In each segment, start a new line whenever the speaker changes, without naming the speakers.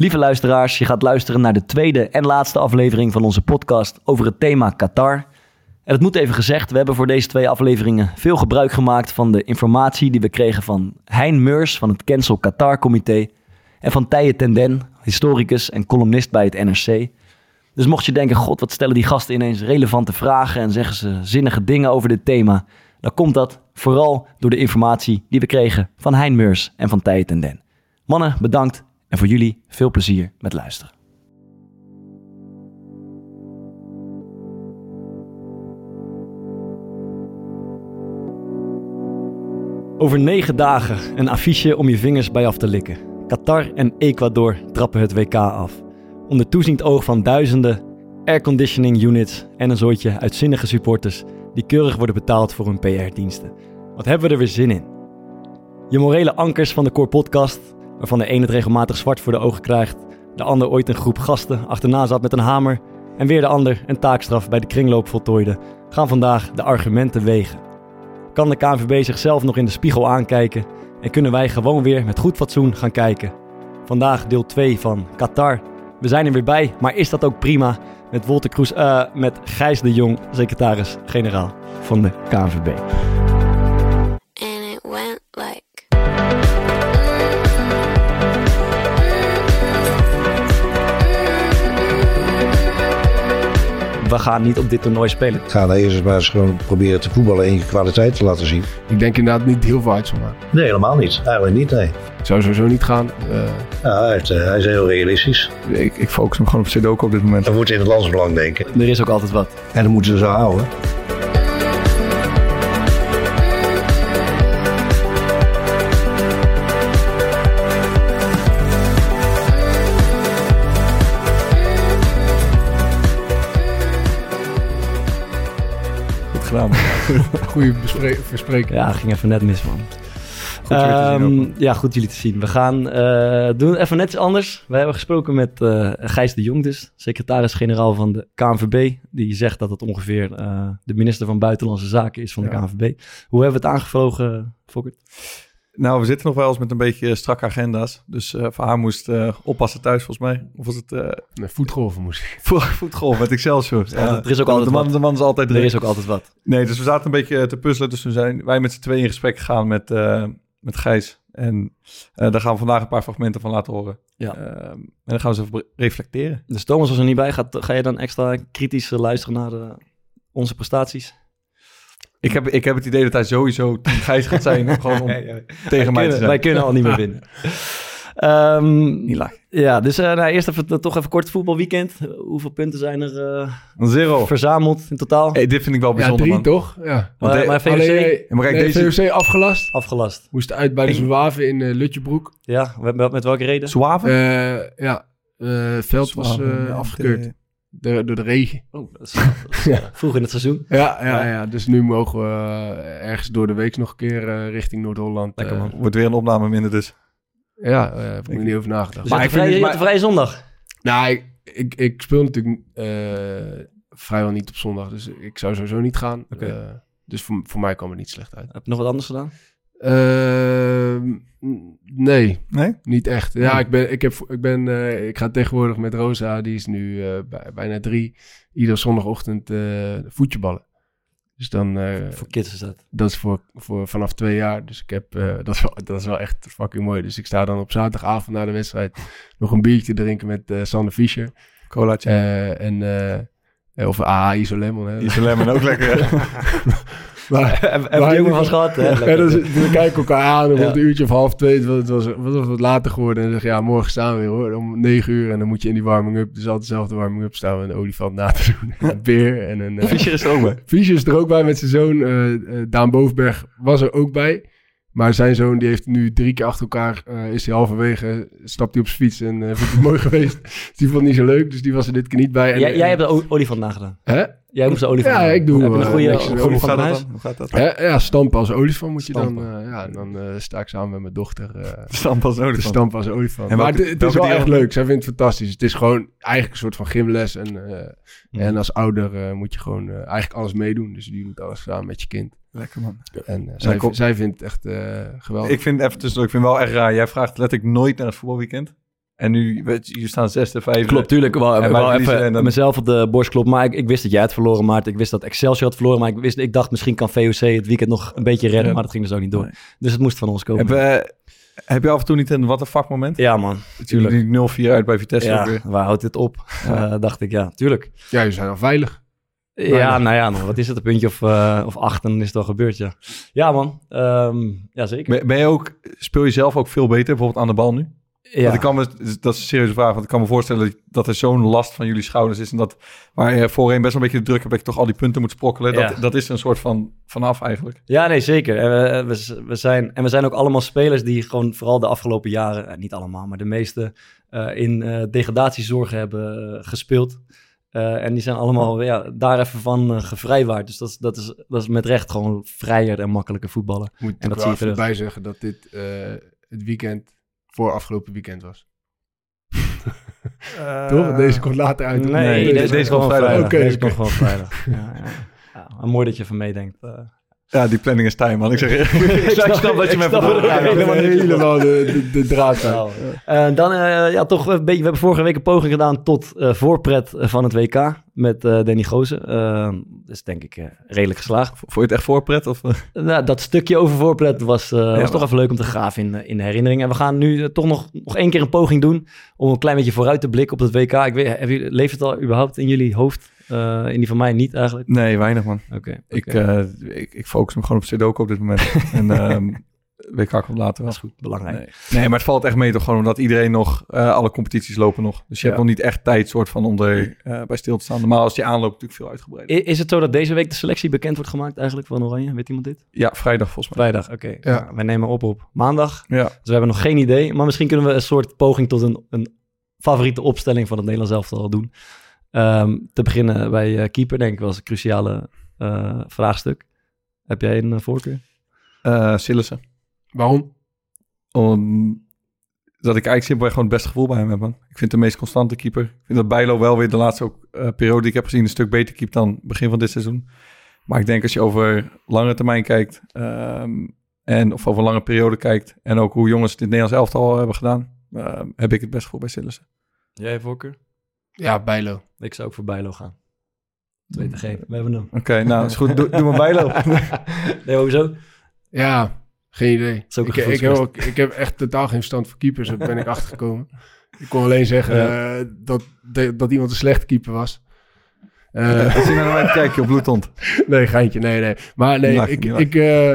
Lieve luisteraars, je gaat luisteren naar de tweede en laatste aflevering van onze podcast over het thema Qatar. En het moet even gezegd, we hebben voor deze twee afleveringen veel gebruik gemaakt van de informatie die we kregen van Hein Meurs van het Cancel Qatar Comité en van Tije Tenden, historicus en columnist bij het NRC. Dus mocht je denken, god, wat stellen die gasten ineens relevante vragen en zeggen ze zinnige dingen over dit thema, dan komt dat vooral door de informatie die we kregen van Hein Meurs en van Tije Tenden. Mannen, bedankt en voor jullie veel plezier met luisteren. Over negen dagen een affiche om je vingers bij af te likken. Qatar en Ecuador trappen het WK af. Onder toeziend oog van duizenden airconditioning units en een soortje uitzinnige supporters die keurig worden betaald voor hun PR-diensten. Wat hebben we er weer zin in? Je morele ankers van de Core Podcast, waarvan de ene het regelmatig zwart voor de ogen krijgt, de ander ooit een groep gasten achterna zat met een hamer en weer de ander een taakstraf bij de kringloop voltooide, gaan vandaag de argumenten wegen. Kan de KNVB zichzelf nog in de spiegel aankijken en kunnen wij gewoon weer met goed fatsoen gaan kijken? Vandaag deel 2 van Qatar. We zijn er weer bij, maar is dat ook prima? Met Wolter Kroes, eh, met Gijs de Jong, secretaris-generaal van de KNVB. We gaan niet op dit toernooi spelen.
Ga nou eerst maar eens gewoon proberen te voetballen en je kwaliteit te laten zien.
Ik denk inderdaad niet heel veel uit zal maken.
Nee, helemaal niet. Eigenlijk niet, nee.
Ik zou sowieso niet gaan. Eh,
Ja, hij, is, eh, hij is heel realistisch.
Ik, ik focus me gewoon op Sudoku op dit moment.
We moeten in het landsbelang denken.
Er is ook altijd wat.
En dat moeten ze zo houden.
goede bespre- verspreking.
Ja, ging even net mis, man.
Goed zien
Ehm,
man.
ja, goed jullie te zien. We gaan eh, doen even net iets anders. We hebben gesproken met eh, Gijs de Jong dus, secretaris-generaal van de KNVB. Die zegt dat het ongeveer eh, de minister van Buitenlandse Zaken is van de. KNVB. Hoe hebben we het aangevlogen, Fokkert?
Nou, we zitten nog wel eens met een beetje strakke agenda's. Dus eh voor haar moest eh, oppassen thuis, volgens mij. Of was het eh
Nee, voetgolven moest ik.
vo- voetgolf met Excelsior? Ja,
er is ook
de,
altijd
man,
wat.
de man is altijd
Er is ook altijd wat.
Nee, dus we zaten een beetje te puzzelen. Dus toen zijn wij met z'n tweeën in gesprek gegaan met, eh, met Gijs. En eh, daar gaan we vandaag een paar fragmenten van laten horen.
Ja.
Ehm, en dan gaan we eens even reflecteren.
Dus Thomas was er niet bij. Gaat, ga je dan extra kritisch eh, luisteren naar eh, onze prestaties?
Ik heb, ik heb het idee dat hij sowieso Gijs gaat zijn. gewoon om tegen mij te
Kunnen-
zijn.
wij kunnen al niet meer winnen. Ehm,
Niet laag.
ja, dus eh, nou, eerst even, eh, toch even kort voetbalweekend. Hoeveel punten zijn er eh,
Een zero.
verzameld in totaal?
Hey, dit vind ik wel
Ja,
bijzonder,
drie
man.
toch? Ja.
Want
maar,
de-
maar VOC
Alleen,
Ja, maar kijk,
nee,
deze-
VOC afgelast.
afgelast.
Moest uit bij de Zwaven in eh, Lutjebroek.
Ja, met, met welke reden?
Eh, ja, eh, het veld was eh,
ja,
afgekeurd.
De-
Door, de regen.
Oh, dat is, dat is, eh, vroeg in het seizoen.
Ja, ja, ja. dus nu mogen we eh, ergens door de week nog een keer eh, richting Noord-Holland.
Lekker, man.
Wordt weer een opname minder dus.
Ja, eh heb ik niet over nagedacht.
Dus
Maar ik
hebt
vind
je vrije zondag.
Nou, ik, ik, ik speel natuurlijk vrijwel niet op zondag, dus ik zou sowieso niet gaan. Dus voor, voor mij kwam het niet slecht uit.
Heb je nog wat anders gedaan?
Ehm, nee,
Nee?
niet echt. Ja, ik, ben, ik, heb, ik, ben, eh, ik ga tegenwoordig met Rosa, die is nu eh, bij- bijna drie, iedere zondagochtend eh voetjeballen. Dus dan, eh,
Voor kids is dat.
dat is voor, voor vanaf twee jaar. Dus ik heb, eh, dat, is wel, dat is wel echt fucking mooi. Dus ik sta dan op zaterdagavond na de wedstrijd nog een biertje drinken met eh Sander Fischer.
Colaatje.
Eh, en, eh, of AA Isolemon. Hè.
Isolemon ook lekker. hè?
Maar,
Heb
Maar
je jongen gehad? Hè?
en dan kijken we elkaar aan.
Ja.
wordt een uurtje of half twee. Het was, het het wat later geworden. En zeg ja, morgen staan we weer hoor. Om negen uur. En dan moet je in die warming-up. Dus altijd dezelfde warming-up staan. we Een olifant na te doen. En een beer. En een... eh,
Fischer is er ook bij.
Fischer is er ook bij met zijn zoon. eh, eh, Daan Bovenberg was er ook bij. Maar zijn zoon die heeft nu drie keer achter elkaar... is hij halverwege, stapt hij op zijn fiets en eh vindt het mooi geweest. Dus die vond het niet zo leuk. Dus die was er dit keer niet bij. En,
Jij, hebt de olifant nagedaan.
Hè?
Jij moest de olifant
Ja, ik doe,
Heb je een
eh,
goede
niks.
Hoe
olifant
gaat dat? Hoe gaat dat?
Hè? Ja, stampen als olifant moet je
Stampen.
dan... eh, ja, en dan eh, sta ik samen met mijn dochter... eh,
Stamp als olifant.
stampen als olifant.
En
maar
welke-
het, het is wel echt leuk. Zij vindt het fantastisch. Het is gewoon eigenlijk een soort van gymles. En, eh,
Mhm.
en als ouder eh, moet je gewoon eigenlijk alles meedoen. Dus je doet alles samen met je kind.
Lekker man.
En zij,
kom-
zij vindt het echt eh, geweldig.
Ik vind even tussendoor, ik vind wel echt raar. Jij vraagt letterlijk nooit naar het voetbalweekend. En nu, weet je, staan zesde, vijfde.
Klopt, tuurlijk. Ik wou,
En verliezen
even
en dan-
mezelf op de borst kloppen. Maar ik, ik wist dat jij had verloren, Maarten. Ik wist dat Excelsior had verloren. Maar ik, wist, ik dacht, misschien kan VOC het weekend nog een beetje redden.
Ja.
Maar dat ging dus ook niet door.
Nee.
Dus het moest van ons komen.
Heb, eh, heb je af en toe niet een wat een fuck moment?
Ja, man.
Natuurlijk.
Tuurlijk.
0-4 uit bij Vitesse
Ja,
weer.
waar houdt dit op? Eh, dacht ik, ja, tuurlijk.
Ja, je zijn al veilig.
Ja, nou ja, wat is het? Een puntje of, eh, of acht en dan is het al gebeurd, ja. Ja, man. Ehm ja, zeker.
Ben, ben je ook, speel je zelf ook veel beter, bijvoorbeeld aan de bal nu?
Ja.
Want ik kan me, dat is een serieuze vraag, want ik kan me voorstellen dat er zo'n last van jullie schouders is. En dat waar je voorheen best wel een beetje de druk hebt dat je toch al die punten moet sprokkelen. Dat,
Ja.
dat is een soort van vanaf eigenlijk.
Ja, nee, zeker. En we, we, we zijn, en we zijn ook allemaal spelers die gewoon vooral de afgelopen jaren, eh, niet allemaal, maar de meeste, eh, in eh, degradatiezorgen hebben eh, gespeeld. Eh, en die zijn allemaal ja, daar even van eh, gevrijwaard. Dus dat, is- dat, is, dat is met recht gewoon vrijer en makkelijker voetballen.
Moet
En
ik
dat zie je
even
terug.
bij zeggen dat dit eh, het weekend voor afgelopen weekend was. Toch? Deze komt later uit.
Nee,
Nee,
deze,
deze
is
komt
gewoon
vrijdag.
deze komt gewoon vrijdag. Ja, ja. Ja, mooi dat je van meedenkt.
Ja, die planning is time, man. Ik zeg ik snap wat je met me
helemaal
de, de, de draad.
Nou, eh, dan eh, ja, toch een beetje. We hebben vorige week een poging gedaan tot eh, voorpret van het WK met Danny Goosen. Eh, dat is denk ik redelijk geslaagd.
Vond je het echt voorpret? Of?
Nou, dat stukje over voorpret was, was
maar-
toch even leuk om te graven in, in de herinnering. En we gaan nu toch nog, nog één keer een poging doen om een klein beetje vooruit te blikken op het WK. Ik weet, hebben jullie, leeft het al überhaupt in jullie hoofd? Eh, in die van mij niet eigenlijk.
Nee, weinig, man.
Oké.
Ik, eh, ik, ik focus me gewoon op Sudoku op dit moment. en ehm WK komt later wel.
dat is goed, belangrijk.
Nee. nee, maar het valt echt mee toch gewoon omdat iedereen nog, eh, alle competities lopen nog. Dus je hebt nog niet echt tijd soort van om er eh, bij stil te staan. Normaal als die aanloopt natuurlijk veel uitgebreider.
Is het zo dat deze week de selectie bekend wordt gemaakt eigenlijk van Oranje? Weet iemand dit?
Ja, vrijdag volgens mij.
Vrijdag, oké.
Ja.
Nou, wij nemen op op maandag.
Ja,
Dus we hebben nog geen idee. Maar misschien kunnen we een soort poging tot een, een favoriete opstelling van het Nederlands elftal doen. Ehm, te beginnen bij eh, keeper, denk ik eens een cruciale eh, vraagstuk. Heb jij een eh, voorkeur?
eh Sillissen.
Waarom?
Om, dat ik eigenlijk simpelweg gewoon het beste gevoel bij hem heb, man. Ik vind de meest constante keeper. Ik vind dat Bijlo wel weer de laatste ook, eh, periode die ik heb gezien... een stuk beter keept dan begin van dit seizoen. Maar ik denk als je over lange termijn kijkt... ehm, en of over lange periode kijkt... en ook hoe jongens dit Nederlands elftal hebben gedaan... ehm, heb ik het best gevoel bij Sillissen.
Jij voorkeur?
Ja, Bijlo.
Ik zou ook voor Bijlo gaan. Twee te geen. We hebben hem.
Oké, nou is goed. Doe, doe maar Bijlo.
Nee, hoezo?
Ja, geen idee.
is ook een
ik, ik, heb, ook- ik heb echt totaal geen verstand voor keepers. Daar ben ik achtergekomen. Ik kon alleen zeggen
Ja.
eh, dat, de- dat iemand een slechte keeper was. Eh,
Als je naar mij kijkt, je op bloedhond.
nee, geintje. Nee, nee. Maar nee,
Lacht,
ik, ik, eh,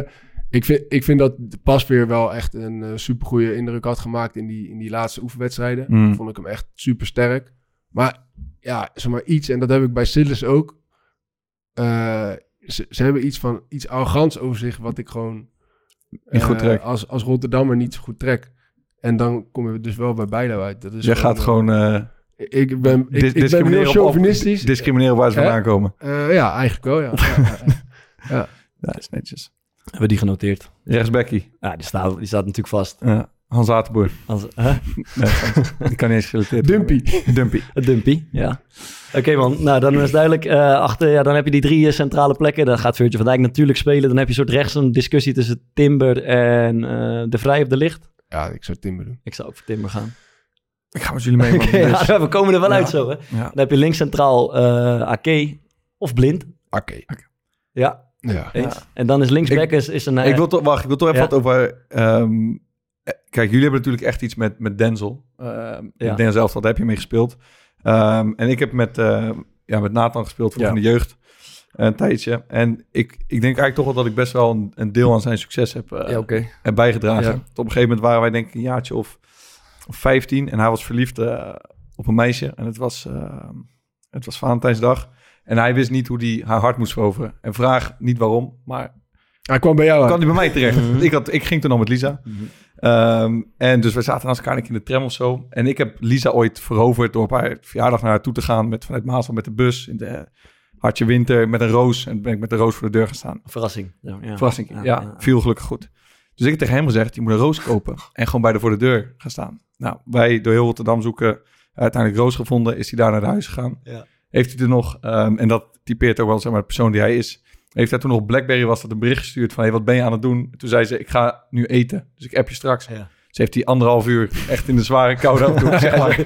ik, vind, ik vind dat Pasveer wel echt een uh, supergoeie indruk had gemaakt in die, in die laatste oefenwedstrijden.
Mm.
Vond ik hem echt super sterk. Maar ja, zeg maar iets, en dat heb ik bij Sillis ook. Eh, ze, ze hebben iets van iets arrogants over zich, wat ik gewoon
Niet goed
eh,
trek.
als, als Rotterdammer niet zo goed trek. En dan kom je dus wel bij Bijlo uit. Dat is
Jij gaat gewoon eh
Ik ben, ik,
dis-
ik ben
discrimineren
heel
op-
chauvinistisch.
op- discrimineren waar ze vandaan komen.
Eh, ja, eigenlijk wel, ja. ja, ja, ja.
Ja, dat is netjes.
Hebben we die genoteerd?
Rechtsbackie.
Ja, die staat, die staat natuurlijk vast.
Ja, Hans Atenboer.
Hè?
Nee, die kan niet eens gerelateerd
Dumpy.
Dumpy.
Dumpy, ja. Oké man, nou dan is het duidelijk. eh, achter, ja, dan heb je die drie eh, centrale plekken. Dan gaat Virgil van Dijk natuurlijk spelen. Dan heb je een soort rechts een discussie tussen Timber en eh, De Vrij op de licht.
Ja, ik zou Timber doen.
Ik zou ook voor Timber gaan.
Ik ga met jullie mee, man. Dus-
ja, we komen er wel
Ja.
uit zo hè.
ja.
Dan heb je links centraal eh Ake of Blind.
Oké.
Ja,
Ja.
eens. En dan is linksback is, is een...
Ik wil toch, wacht, ik wil toch even
Ja.
wat over... ehm, eh, kijk, jullie hebben natuurlijk echt iets met, met Denzel. Um,
Ja.
Denzel zelf, daar heb je mee gespeeld. Ehm, en ik heb met, eh, ja, met Nathan gespeeld voor
Ja.
de jeugd. Een tijdje. En ik, ik denk eigenlijk toch wel dat ik best wel een, een deel aan zijn succes heb, eh,
ja,
heb bijgedragen. Tot op een gegeven moment waren wij denk ik een jaartje of, of 15. En hij was verliefd eh, op een meisje. En het was, eh, het was Valentijnsdag. En hij wist niet hoe hij haar hart moest veroveren. En vraag niet waarom, maar
Hij kwam bij jou
kwam hij bij mij terecht.
Mhm.
ik, had, ik ging toen al met Lisa. Ehm, en dus we zaten naast elkaar in de tram of zo. En ik heb Lisa ooit veroverd door op haar verjaardag naar haar toe te gaan. Met, vanuit Maasel met de bus in de hartje winter met een roos. En ben ik met de roos voor de deur gaan staan.
Verrassing. Ja, ja.
Verrassing. Ja, viel gelukkig goed. Dus ik heb tegen hem gezegd, je moet een roos kopen. En gewoon bij de voor de deur gaan staan. Nou, wij door heel Rotterdam zoeken. Uiteindelijk roos gevonden. Is hij daar naar huis gegaan.
Ja.
Heeft hij er nog, ehm, en dat typeert ook wel zeg maar, de persoon die hij is. Heeft hij toen nog op Blackberry was dat een bericht gestuurd van... Hey, wat ben je aan het doen? Toen zei ze, ik ga nu eten. Dus ik app je straks.
Ja.
Ze heeft die anderhalf uur echt in de zware koude auto, zeg maar.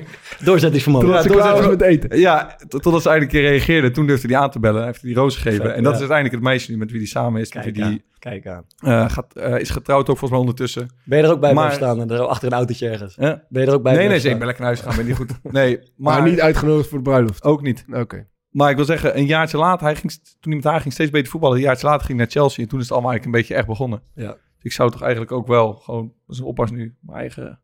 Doorzettingsvermogen.
Totdat ze
Ja, doorzetten.
met eten.
Ja, totdat ze eindelijk een keer reageerde. Toen durfde hij aan te bellen. Hij heeft die roos gegeven. En dat
ja.
is uiteindelijk het meisje nu met wie hij samen is.
Kijk aan.
die
Kijk aan.
eh, gaat, eh, is getrouwd ook volgens mij ondertussen.
Ben je er ook bij
Maar-
staan? Er, achter een autootje ergens.
Eh?
Ben je er ook bij
Nee, nee, zeker. Ik ben lekker naar huis gegaan. Ben niet goed. Nee,
Maar,
maar,
niet uitgenodigd voor de bruiloft.
ook niet.
Oké.
Maar ik wil zeggen, een jaartje later, hij ging, toen hij met haar ging steeds beter voetballen. Een jaartje later ging hij naar Chelsea. En toen is het allemaal eigenlijk een beetje echt begonnen.
Ja.
Dus ik zou toch eigenlijk ook wel gewoon, dat is een oppas nu, mijn eigen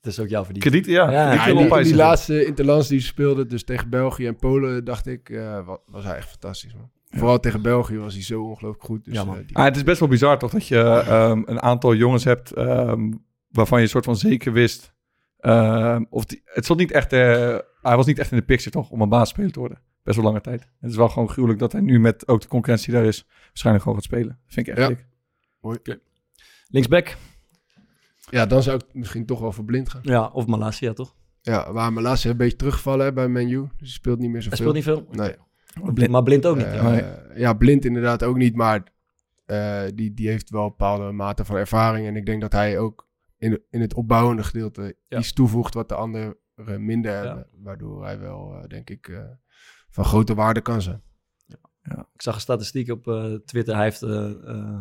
Het is ook jouw verdienste.
krediet. Ja,
Ja,
krediet
Ja, die, laatste interlands die ze speelden, dus tegen België en Polen, dacht ik, wa- was hij echt fantastisch, man. Vooral tegen België was hij zo ongelooflijk goed. Dus,
Ja,
eh, die-
Ah, het is best wel bizar toch dat je ehm, een aantal jongens hebt ehm, waarvan je een soort van zeker wist. ehm, of die, het stond niet echt, eh, hij was niet echt in de picture toch om een baasspeler te worden. Best wel lange tijd. Het is wel gewoon gruwelijk dat hij nu met ook de concurrentie daar is, waarschijnlijk gewoon gaat spelen. Dat vind ik echt
Ja.
dik.
Linksback?
ja, dan zou ik misschien toch wel voor blind gaan.
Ja, of Malasia toch?
Ja, waar Malasia een beetje teruggevallen hè, bij Menu. Dus hij speelt niet meer
Hij
zoveel.
speelt niet veel.
Nee.
Blind, maar blind ook niet.
Eh,
ja.
Nee.
ja, blind inderdaad ook niet, maar eh, die, die heeft wel een bepaalde mate van ervaring. En ik denk dat hij ook in, de- in het opbouwende gedeelte
Ja.
iets toevoegt wat de anderen minder hebben. Waardoor hij wel, eh, denk ik, eh, van grote waarde kan zijn.
Ik zag een statistiek op eh, Twitter. Hij heeft eh, eh,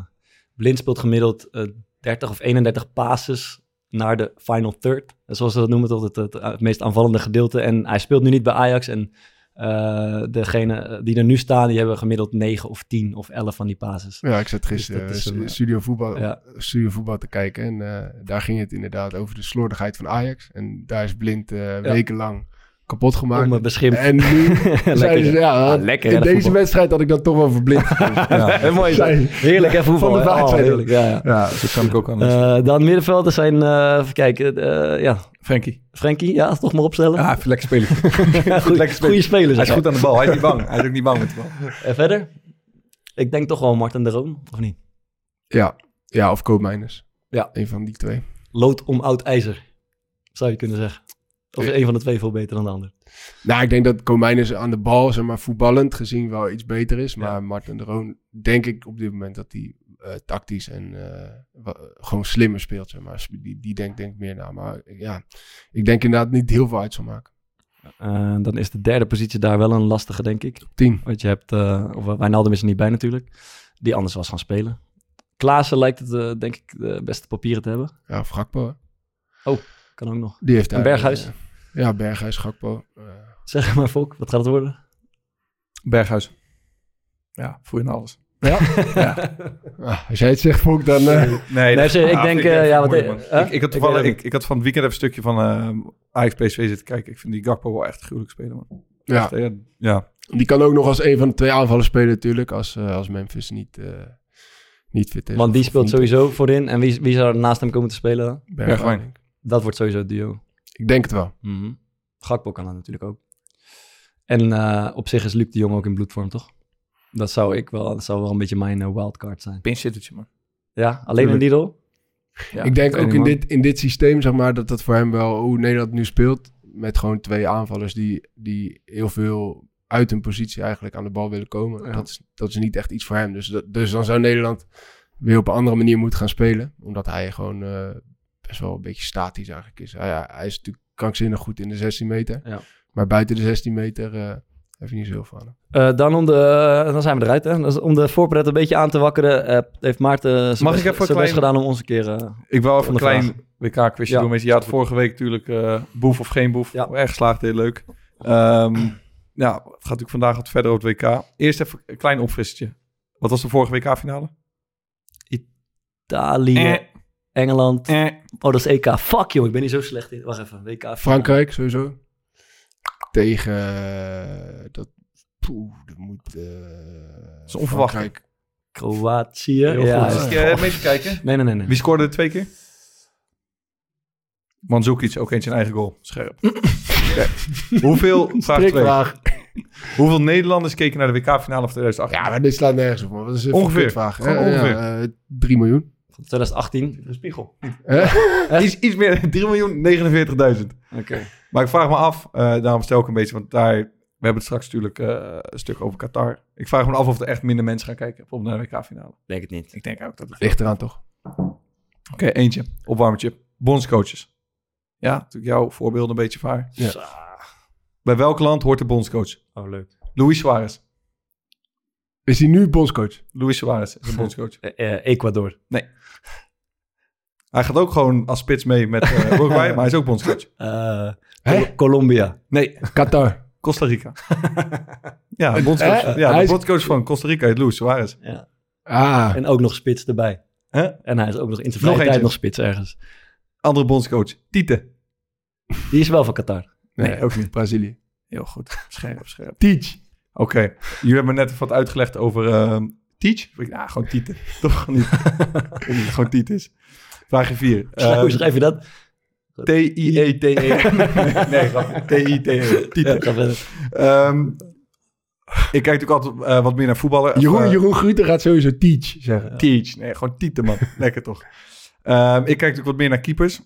blind speelt gemiddeld eh, 30 of 31 passes naar de final third. Zoals ze dat noemen, toch? Het, het, het meest aanvallende gedeelte. En hij speelt nu niet bij Ajax. En eh degene die er nu staan, die hebben gemiddeld 9 of 10 of 11 van die passes.
Ja, ik zat gisteren
Dus
eh,
een,
studio, voetbal,
Ja.
studio voetbal te kijken. En eh, daar ging het inderdaad over de slordigheid van Ajax. En daar is blind eh, wekenlang kapot gemaakt.
Om me beschimpt.
En nu ze, ja,
Ah, lekker,
in deze
voetbal.
wedstrijd had ik dan toch wel verblind.
Ja, mooi.
Zij-
Heerlijk, hè, voetbal.
Van de
Oh,
zijn
heerlijk, ja, ja.
Ja,
Dat kan ik ook aan.
Eh, dan middenvelders zijn, eh, even kijken, eh, ja,
Frankie.
Frenkie, ja, toch maar opstellen.
Ja, even lekker spelen.
Goeie-. Goeie spelers.
Hij is goed aan de bal. Hij is niet bang. Hij is ook niet bang met de bal.
En verder? Ik denk toch wel Martin de Roon, of niet?
ja, ja, of Koopmijners.
Ja.
Een van die twee.
Lood om oud ijzer, zou je kunnen zeggen. Of is een van de twee veel beter dan de ander?
Nou, ik denk dat Koopmijners aan de bal, zeg maar, voetballend gezien wel iets beter is. Maar
Ja.
Martin de Roon, denk ik op dit moment dat hij eh, tactisch en eh, gewoon slimmer speelt, zeg maar. Die, die denkt denk meer na. Maar ja, ik denk inderdaad niet heel veel uit zal maken.
Eh, dan is de derde positie daar wel een lastige, denk ik.
Tien.
Want je hebt, of Wijnaldum is er niet bij natuurlijk, die anders was gaan spelen. Klaassen lijkt het, denk ik, de beste papieren te hebben.
Ja, of Gakpo. hè.
Kan ook nog.
Die heeft
En
daar,
Berghuis?
ja, Berghuis, Gakpo. eh,
Zeg maar, Fok, wat gaat het worden?
Berghuis. Ja, voel je nou alles.
ah, als jij het zegt, Fok, dan... eh,
Nee,
Nee, zeg, ik
ah,
denk, eh, ja, wat-
ik, ik, had toevallig, ik, ik had van het weekend even een stukje van Ajax PSV zitten kijken. Ik vind die Gakpo wel echt gruwelijk spelen, man.
ja,
Echt, ja.
die kan ook nog als een van de twee aanvallen spelen natuurlijk. Als, eh, als Memphis niet, eh, niet fit is.
Want die speelt sowieso voorin. En wie, wie zou er naast hem komen te spelen dan?
Bergwijn.
Dat wordt sowieso het duo.
Ik denk het wel.
Mhm. Gakpo kan dat natuurlijk ook. En eh, op zich is Luc de Jong ook in bloedvorm, toch? Dat zou ik wel, dat zou wel een beetje mijn eh, wildcard zijn.
Pinchittertje, man.
Ja, alleen die rol?
Ja,
ik denk ook in
man.
dit, in dit systeem, zeg maar, dat dat voor hem wel, hoe Nederland nu speelt, met gewoon twee aanvallers die, die heel veel uit hun positie eigenlijk aan de bal willen komen.
Ja.
Dat, is, dat is niet echt iets voor hem. Dus, dat, dus dan zou Nederland weer op een andere manier moeten gaan spelen. Omdat hij gewoon eh, best wel een beetje statisch eigenlijk is. Hij, hij is natuurlijk krankzinnig goed in de 16 meter.
Ja.
Maar buiten de 16 meter eh heb je niet zo heel veel aan hem.
Eh, dan, om de, eh, dan zijn we eruit, hè? Dus om de voorpret een beetje aan te wakkeren, eh, heeft Maarten zijn
Mag
best,
ik even klein-
gedaan om ons een keer...
Ik wil even
Van
een
de
klein WK-quizje
Ja.
doen. Je, je had vorige week natuurlijk eh, boef of geen boef.
Ja.
Erg geslaagd, heel leuk. Ehm, ja, het gaat natuurlijk vandaag wat verder over het WK. Eerst even een klein opfrissetje. Wat was de vorige WK-finale?
Italië,
Eh.
Engeland.
Eh.
Oh, dat is EK. Fuck, joh, ik ben niet zo slecht in. Wacht even, WK.
Frankrijk sowieso. Tegen eh, dat. Poeh, dat moet. eh
is onverwacht.
Frankrijk.
Kroatië.
Heel
ja,
goed. eh, mee te kijken?
Nee, nee, nee. nee.
Wie scoorde er twee keer? Mandzukic, ook eentje een eigen goal. Scherp. Oké. Hoeveel, vraag twee. Hoeveel Nederlanders keken naar de WK-finale van 2018?
Ja, maar dit slaat nergens op, man. Is een
Ongeveer. Gewoon ongeveer.
Ja, eh, 3 miljoen.
Van 2018.
Een spiegel.
Hè?
Iets, iets meer, 3 miljoen 49.000.
Oké.
Maar ik vraag me af, eh, daarom stel ik een beetje, want daar, we hebben het straks natuurlijk eh, een stuk over Qatar. Ik vraag me af of er echt minder mensen gaan kijken, bijvoorbeeld naar de WK-finale.
Denk het niet.
Ik denk ook dat het...
Ligt eraan toch?
Oké, eentje. Opwarmertje. Bondscoaches. Ja, natuurlijk jouw voorbeeld een beetje vaar.
Ja.
Bij welk land hoort de bondscoach?
Oh, leuk.
Luis Suarez.
Is hij nu bondscoach?
Luis Suarez is een bondscoach.
Eh, Ecuador.
Hij gaat ook gewoon als spits mee met eh Uruguay, maar hij is ook bondscoach.
Eh? Col- Colombia.
Nee,
Qatar.
Costa Rica. ja, de bondscoach, ja,
Hij
de
is-
bondscoach van Costa Rica heet Luis Suarez.
Ja.
Ah,
En ook nog spits erbij.
Hè?
En hij is ook nog in zijn
Nog
vrije tijd
eentje.
nog spits ergens.
Andere bondscoach, Tite.
Die is wel van Qatar.
Nee, ook niet.
Brazilië.
Heel goed. Scherp, scherp.
Teach.
Oké, jullie hebben me net wat uitgelegd over ehm Teach. Ik, ja, gewoon Tite. Toch niet? Ik denk dat het gewoon Tite is. Vraag 4.
Hoe schrijf je dat?
T-I-E-T-E. nee, grapje. T-I-T-E. Ehm, ik kijk natuurlijk altijd eh, wat meer naar voetballen.
Jeroen,
eh,
Jeroen Gruter gaat sowieso teach zeggen.
Teach. Nee, gewoon Tite, man. Lekker toch. Ehm, ik kijk natuurlijk wat meer naar keepers.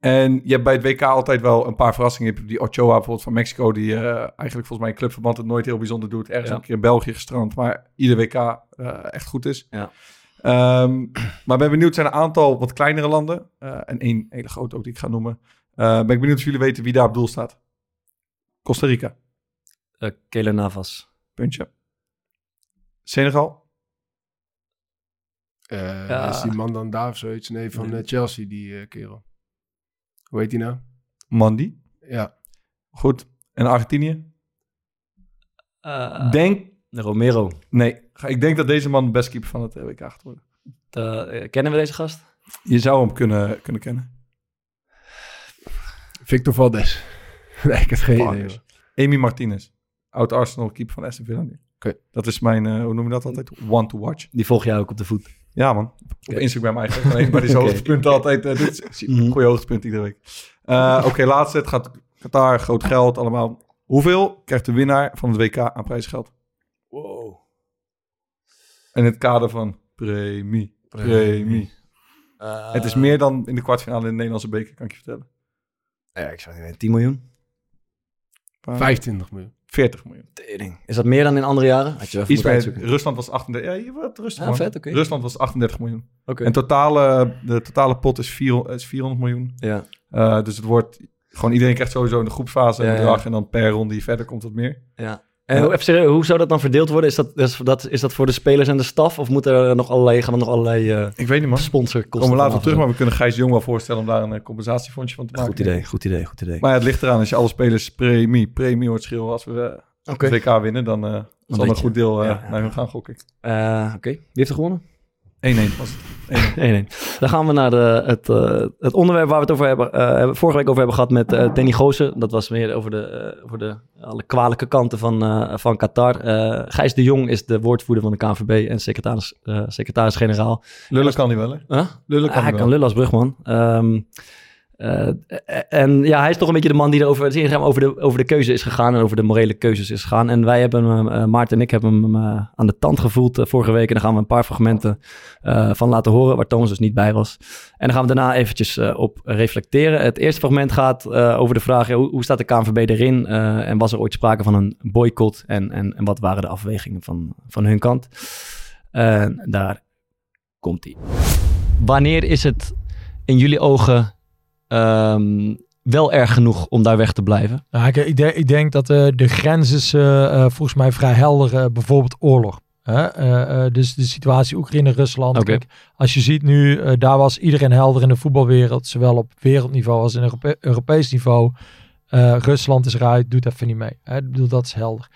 En je hebt bij het WK altijd wel een paar verrassingen. Je hebt die Ochoa bijvoorbeeld van Mexico, die eh, eigenlijk volgens mij in clubverband het nooit heel bijzonder doet. Ergens
Ja.
een keer in België gestrand, maar ieder WK eh, echt goed is.
Ja.
Ehm, maar ben benieuwd, zijn een aantal wat kleinere landen. eh, en één hele grote ook die ik ga noemen. Eh, ben ik benieuwd of jullie weten wie daar op doel staat. Costa Rica,
Eh Keylor Navas.
puntje. Senegal,
Eh,
Ja.
Is die man dan daar of zoiets? Nee, van
Nee.
Chelsea, die kerel. Hoe heet die nou?
Mandi.
Ja.
Goed. En Argentinië?
Eh,
Denk
Romero.
Nee, ik denk dat deze man de best keeper van het eh, WK gaat worden.
Eh, kennen we deze gast?
Je zou hem kunnen, kunnen kennen.
Victor Valdes. nee, ik heb geen idee.
Vargas.
hoor.
Amy Martinez. Oud Arsenal keeper van Aston Villa nu.
Oké.
Dat is mijn, eh, hoe noem je dat altijd? One to watch.
Die volg jij ook op de voet.
Ja man, op Instagram eigenlijk. Maar bij die
Oké.
hoogtepunten altijd. eh dit is
Mhm.
goede hoogtepunt iedere week. Eh, Oké, laatste. Het gaat Qatar, groot geld, allemaal. Hoeveel krijgt de winnaar van het WK aan prijsgeld?
Wow.
In het kader van premie, premie. het is meer dan in de kwartfinale in de Nederlandse beker, kan ik je vertellen.
Ja, ik zou niet weten, 10 miljoen.
25 miljoen.
40 miljoen.
Tering. Is dat meer dan in andere jaren? Had je even
Iets bij. Rusland was 38. Ja, je wat rustig
Ah, vet.
Rusland was 38 miljoen.
Oké.
En totale, de totale pot is, 400, is 400 miljoen.
Ja.
Eh, dus het wordt gewoon iedereen krijgt sowieso in de groepsfase een
Ja, ja.
bedrag en dan per ronde die verder komt wat meer.
ja. En hoe, hoe zou dat dan verdeeld worden? Is dat, is, dat, is dat voor de spelers en de staf? Of moeten er nog allerlei, gaan er nog allerlei eh
Ik weet niet man.
sponsorkosten
Komen we later op terug, maar we kunnen Gijs Jong wel voorstellen om daar een eh, compensatiefondsje van te maken.
Goed idee, goed idee, goed idee.
Maar ja, het ligt eraan. Als je alle spelers premie, premie hoort schreeuwen als we eh,
Oké.
het WK winnen, dan eh zal een goed deel eh,
Ja, ja.
naar hun gaan, gok ik. 1-1
Eh, Oké, wie heeft er gewonnen?
Was het. 1-1.
Nee, nee. Dan gaan we naar de, het, eh, het onderwerp waar we het over hebben, eh, hebben- vorige week over hebben gehad met eh Danny Goosen. Dat was meer over de, over de alle kwalijke kanten van, eh, van Qatar. Eh, Gijs de Jong is de woordvoerder van de KNVB en secretaris, eh, secretaris-generaal.
Lullen kan niet wel, hè?
Huh?
Lullen kan
hij
niet
kan
wel.
lullen als brugman. Ehm, eh, en ja, hij is toch een beetje de man die er over, het over, de, over de keuze is gegaan en over de morele keuzes is gegaan. En wij hebben hem, eh, Maarten en ik hebben hem eh, aan de tand gevoeld eh, vorige week. En daar gaan we een paar fragmenten eh, van laten horen, waar Thomas dus niet bij was. En dan gaan we daarna eventjes eh, op reflecteren. Het eerste fragment gaat eh, over de vraag, hoe, hoe staat de KNVB erin? Eh, en was er ooit sprake van een boycott? En, en, en wat waren de afwegingen van, van hun kant? Daar komt hij. Wanneer is het in jullie ogen ehm, wel erg genoeg om daar weg te blijven?
Nou, ik, ik, denk, ik denk dat eh, de grens is eh, eh, volgens mij vrij helder. bijvoorbeeld oorlog. Hè? Dus de situatie Oekraïne-Rusland. Als je ziet nu, daar was iedereen helder in de voetbalwereld. Zowel op wereldniveau als in Europe- Europees niveau. Rusland is eruit, doet even niet mee. Hè? Ik bedoel, dat is helder.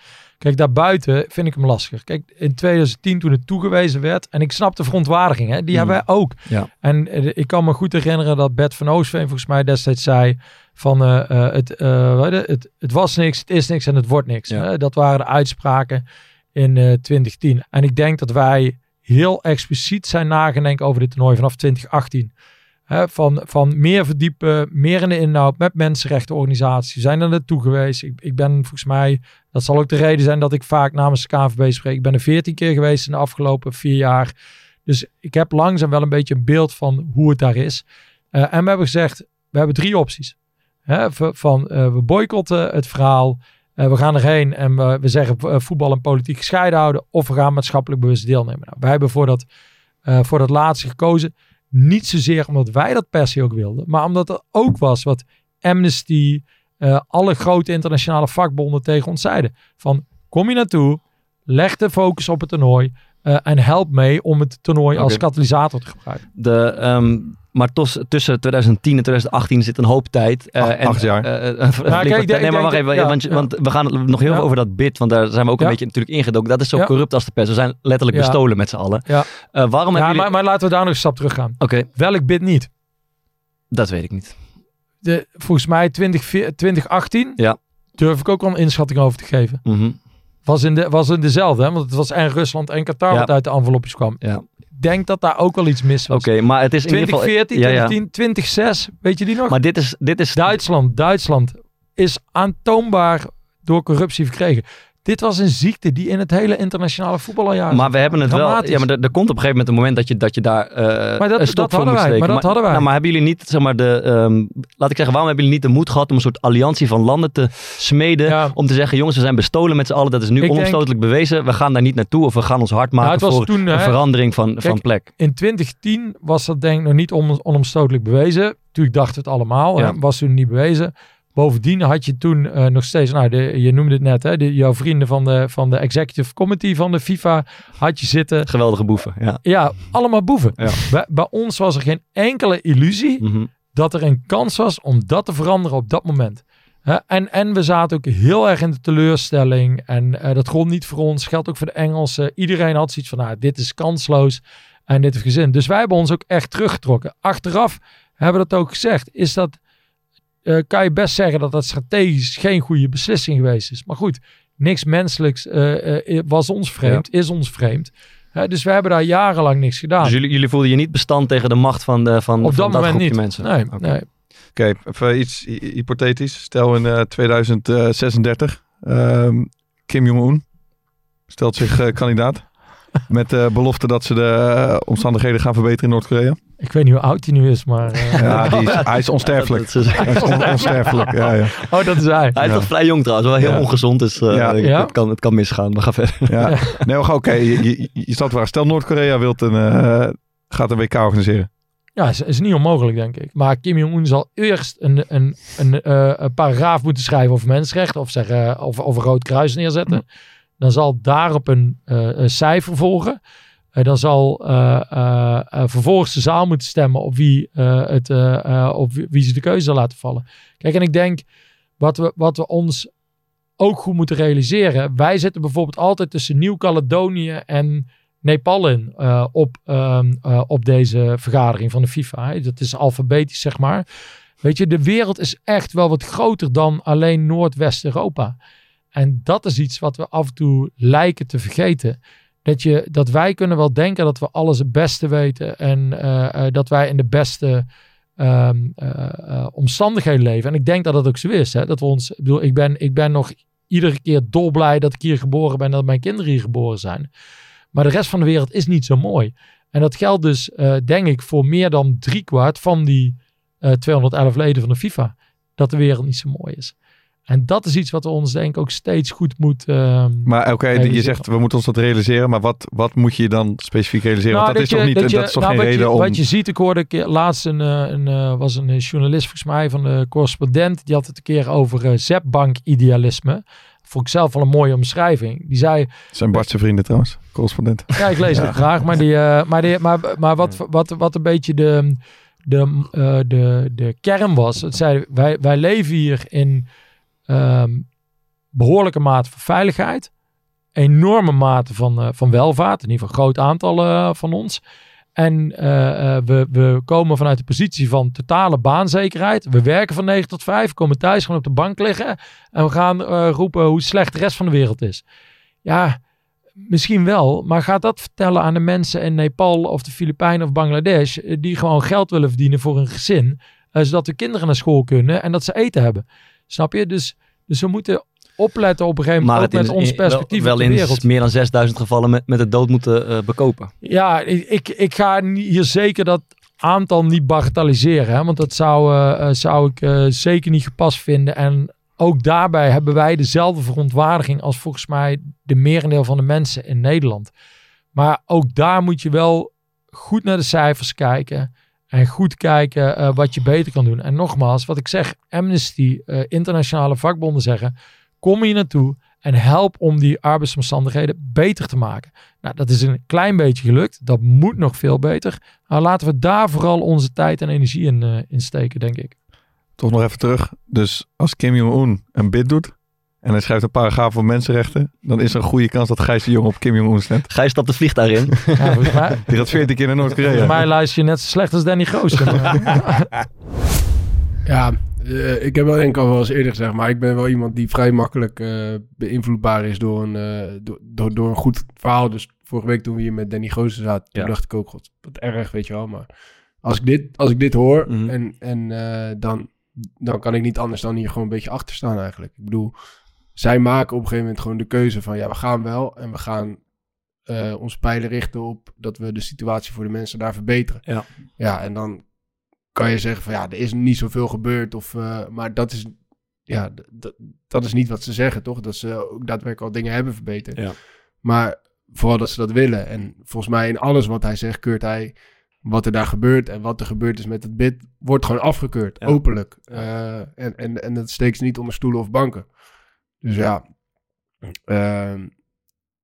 Kijk, daarbuiten vind ik hem lastig. Kijk, in 2010 toen het toegewezen werd. En ik snap de verontwaardiging, hè? die
Mm.
hebben wij ook.
Ja.
En eh, ik kan me goed herinneren dat Bert van Oostveen volgens mij destijds zei van eh, eh, het, het, was niks, het is niks en het wordt niks.
Ja.
Dat waren de uitspraken in eh 2010. En ik denk dat wij heel expliciet zijn nagedenken over dit toernooi vanaf 2018. Hè, van, van meer verdiepen, meer in de inhoud met mensenrechtenorganisaties. We zijn er naartoe geweest. Ik, ik ben volgens mij, dat zal ook de reden zijn dat ik vaak namens de KNVB spreek. Ik ben er veertien keer geweest in de afgelopen vier jaar. Dus ik heb langzaam wel een beetje een beeld van hoe het daar is. Eh, en we hebben gezegd, we hebben drie opties. Hè, van eh, we boycotten het verhaal. eh, we gaan erheen en we, we zeggen voetbal en politiek gescheiden houden. Of we gaan maatschappelijk bewust deelnemen. Nou, wij hebben voor dat, voor dat laatste gekozen. Niet zozeer omdat wij dat per se ook wilden, maar omdat er ook was wat Amnesty, eh, alle grote internationale vakbonden tegen ons zeiden. Van kom je naartoe, leg de focus op het toernooi eh, en help mee om het toernooi als katalysator te gebruiken.
De, ehm, maar tos, tussen 2010 en 2018 zit een hoop tijd. eh,
Ach-
en,
acht jaar.
kijk, denk-
nee, maar wacht even.
ja,
want,
ja.
want we gaan nog heel
Ja.
veel over dat bid. Want daar zijn we ook een beetje natuurlijk ingedoken. Dat is zo corrupt als de pers. We zijn letterlijk bestolen met z'n allen.
Ja.
Waarom hebben jullie...
maar, maar laten we daar nog een stap terug gaan.
Oké,
Welk bid niet?
dat weet ik niet.
De, volgens mij 20, 2018
Ja.
durf ik ook wel een inschatting over te geven.
Mhm.
Was in, de, was in dezelfde, hè? want het was en Rusland en Qatar
Ja.
wat uit de envelopjes kwam.
Ja.
Ik denk dat daar ook wel iets mis was.
Oké, maar het is in ieder geval...
2014,
Ja, ja.
2010, 2006, weet je die nog?
Maar dit is... Dit is
Duitsland, Duitsland is aantoonbaar door corruptie verkregen. Dit was een ziekte die in het hele internationale voetbal al jaren
Maar we hebben het wel. Ja, maar er, er komt op een gegeven moment een moment dat je, dat je daar eh
Maar dat-
een stop
dat hadden wij, maar dat hadden wij.
Nou, maar hebben jullie niet, zeg maar, de. ehm, laat ik zeggen, waarom hebben jullie niet de moed gehad om een soort alliantie van landen te smeden?
Ja.
Om te zeggen, jongens, we zijn bestolen met z'n allen. Dat is nu onomstotelijk bewezen. We gaan daar niet naartoe of we gaan ons hard maken
Nou, was
voor
toen,
een
hè,
verandering van, van plek.
In 2010 was dat denk ik nog niet on, onomstotelijk bewezen. Natuurlijk dachten we het allemaal,
Ja.
hè, was toen niet bewezen. Bovendien had je toen eh, nog steeds, nou, de, je noemde het net, hè, de, jouw vrienden van de, van de executive committee van de FIFA had je zitten.
Geweldige boeven. Ja.
Ja, allemaal boeven.
Ja.
Bij, bij ons was er geen enkele illusie
Mhm.
dat er een kans was om dat te veranderen op dat moment. Hè, en, en we zaten ook heel erg in de teleurstelling. En eh, dat gold niet voor ons, geldt ook voor de Engelsen. Iedereen had zoiets van, nou, dit is kansloos en dit heeft gezin. Dus wij hebben ons ook echt teruggetrokken. Achteraf hebben we dat ook gezegd. Is dat, eh, kan je best zeggen dat dat strategisch geen goede beslissing geweest is. Maar goed, niks menselijks eh, eh, was ons vreemd, is ons vreemd. Hè, dus we hebben daar jarenlang niks gedaan.
Dus jullie, jullie voelden je niet bestand tegen de macht van, de, van,
op
van
dat moment
groepje
niet.
mensen?
Nee,
Oké.
nee.
Oké, even iets hy- hypothetisch. Stel in eh, 2036, ehm, Kim Jong-un stelt zich eh, kandidaat. Met de belofte dat ze de eh, omstandigheden gaan verbeteren in Noord-Korea.
Ik weet niet hoe oud hij nu is, maar... eh,
Ja, die is, hij is onsterfelijk.
Is-
Hij is on- onsterfelijk, ja, ja.
Oh, dat is hij.
Hij is nog vrij jong trouwens, wel heel
Ja.
ongezond. Dus eh,
Ja.
ik-
Ja.
Het, kan, het kan misgaan. We gaan verder.
ja. Nee, maar oké, je, je, je staat waar. Stel Noord-Korea wilt een, eh, gaat een WK organiseren.
Ja, is, is niet onmogelijk, denk ik. Maar Kim Jong-un zal eerst een, een, een, eh, een paragraaf moeten schrijven over mensenrechten. Of, zeggen, of, of een rood kruis neerzetten. Dan zal daarop een, eh, een cijfer volgen. Dan zal eh, eh, vervolgens de zaal moeten stemmen op wie, het, op wie, ze de keuze zal laten vallen. Kijk, en ik denk wat we, wat we ons ook goed moeten realiseren. Wij zitten bijvoorbeeld altijd tussen Nieuw-Caledonië en Nepal in op, ehm, eh, op deze vergadering van de FIFA. Dat is alfabetisch, zeg maar. Weet je, de wereld is echt wel wat groter dan alleen Noordwest-Europa. En dat is iets wat we af en toe lijken te vergeten. Dat, je, dat wij kunnen wel denken dat we alles het beste weten en eh, eh, dat wij in de beste ehm, eh, omstandigheden leven. En ik denk dat dat ook zo is. Hè? Dat we ons, ik bedoel, ik ben, ik ben nog iedere keer dolblij dat ik hier geboren ben en dat mijn kinderen hier geboren zijn. Maar de rest van de wereld is niet zo mooi. En dat geldt dus, denk ik, voor meer dan driekwart van die eh 211 leden van de FIFA. Dat de wereld niet zo mooi is. En dat is iets wat we ons, denk ik, ook steeds goed moet. ehm,
Maar oké, je zegt we moeten ons dat realiseren. Maar wat, wat moet je dan specifiek realiseren?
Nou,
Want dat, is
je-
toch niet, dat,
je-
is toch
nou,
geen
wat
reden
je,
om...
Wat je ziet, ik hoorde een keer, laatst een, eh, een, eh, was een journalist volgens mij van de correspondent. Die had het een keer over eh Zepbank-idealisme. Vond ik zelf wel een mooie omschrijving. Die zei,
Zijn Bartse vrienden trouwens, correspondent.
Ja, ik lees het graag. Maar, die, maar, die, maar, maar wat, wat, wat een beetje de, de, de, de kern was. Het zei, wij, wij leven hier in ehm, behoorlijke mate van veiligheid. Enorme mate van, eh, van welvaart. In ieder geval een groot aantal eh, van ons. En eh, we, we komen vanuit de positie van totale baanzekerheid. We werken van 9 tot 5, komen thuis gewoon op de bank liggen. En we gaan roepen hoe slecht de rest van de wereld is. Ja, Misschien wel, maar ga dat vertellen aan de mensen in Nepal of de Filipijnen of Bangladesh, die gewoon geld willen verdienen voor een gezin, zodat de kinderen naar school kunnen en dat ze eten hebben. Snap je? Dus, dus we moeten opletten op een gegeven moment
Maar
met
in-
ons
in-
perspectief
wel, in meer dan 6000 gevallen met, met de dood moeten eh, bekopen.
Ja, ik, ik, ga hier zeker dat aantal niet bagatelliseren. Hè? Want dat zou, eh, eh, zou ik zeker niet gepast vinden. En ook daarbij hebben wij dezelfde verontwaardiging als volgens mij de merendeel van de mensen in Nederland. Maar ook daar moet je wel goed naar de cijfers kijken. En goed kijken eh, wat je beter kan doen. En nogmaals, wat ik zeg, Amnesty, eh, internationale vakbonden zeggen, kom hier naartoe en help om die arbeidsomstandigheden beter te maken. Nou, dat is een klein beetje gelukt. Dat moet nog veel beter. Nou, laten we daar vooral onze tijd en energie in, eh, in steken, denk ik.
Toch nog even terug. Dus als Kim Jong-un een bid doet en hij schrijft een paragraaf voor mensenrechten, dan is er een goede kans dat Gijs de Jong op Kim Jong-un stemt.
Gijs stapt het vliegtuig in.
Ja, volgens mij,
Die gaat 14 keer naar Noord-Korea.
mij luister je net zo slecht als Danny maar-
Ja, eh, ik heb wel denk ik al wel eens eerder gezegd, maar ik ben wel iemand die vrij makkelijk eh, beïnvloedbaar is door een, eh, door, door, door een goed verhaal. Dus vorige week toen we hier met Danny Goosen zaten, toen
Ja.
dacht ik ook, god, wat erg, weet je wel. Maar als ik dit, als ik dit hoor,
Mhm.
en, en eh, dan, dan kan ik niet anders dan hier gewoon een beetje achter staan eigenlijk. Ik bedoel, zij maken op een gegeven moment gewoon de keuze van, ja, we gaan wel en we gaan eh ons pijlen richten op dat we de situatie voor de mensen daar verbeteren.
Ja.
Ja, en dan kan je zeggen van ja, er is niet zoveel gebeurd. Of, eh, maar dat is, ja, dat is niet wat ze zeggen, toch? Dat ze ook daadwerkelijk al dingen hebben verbeterd.
Ja.
Maar vooral dat ze dat willen. En volgens mij in alles wat hij zegt, keurt hij wat er daar gebeurt. En wat er gebeurd is met het bid, wordt gewoon afgekeurd.
Ja.
Openlijk. Eh, en, en, en dat steekt ze niet onder stoelen of banken. Dus ja, ehm,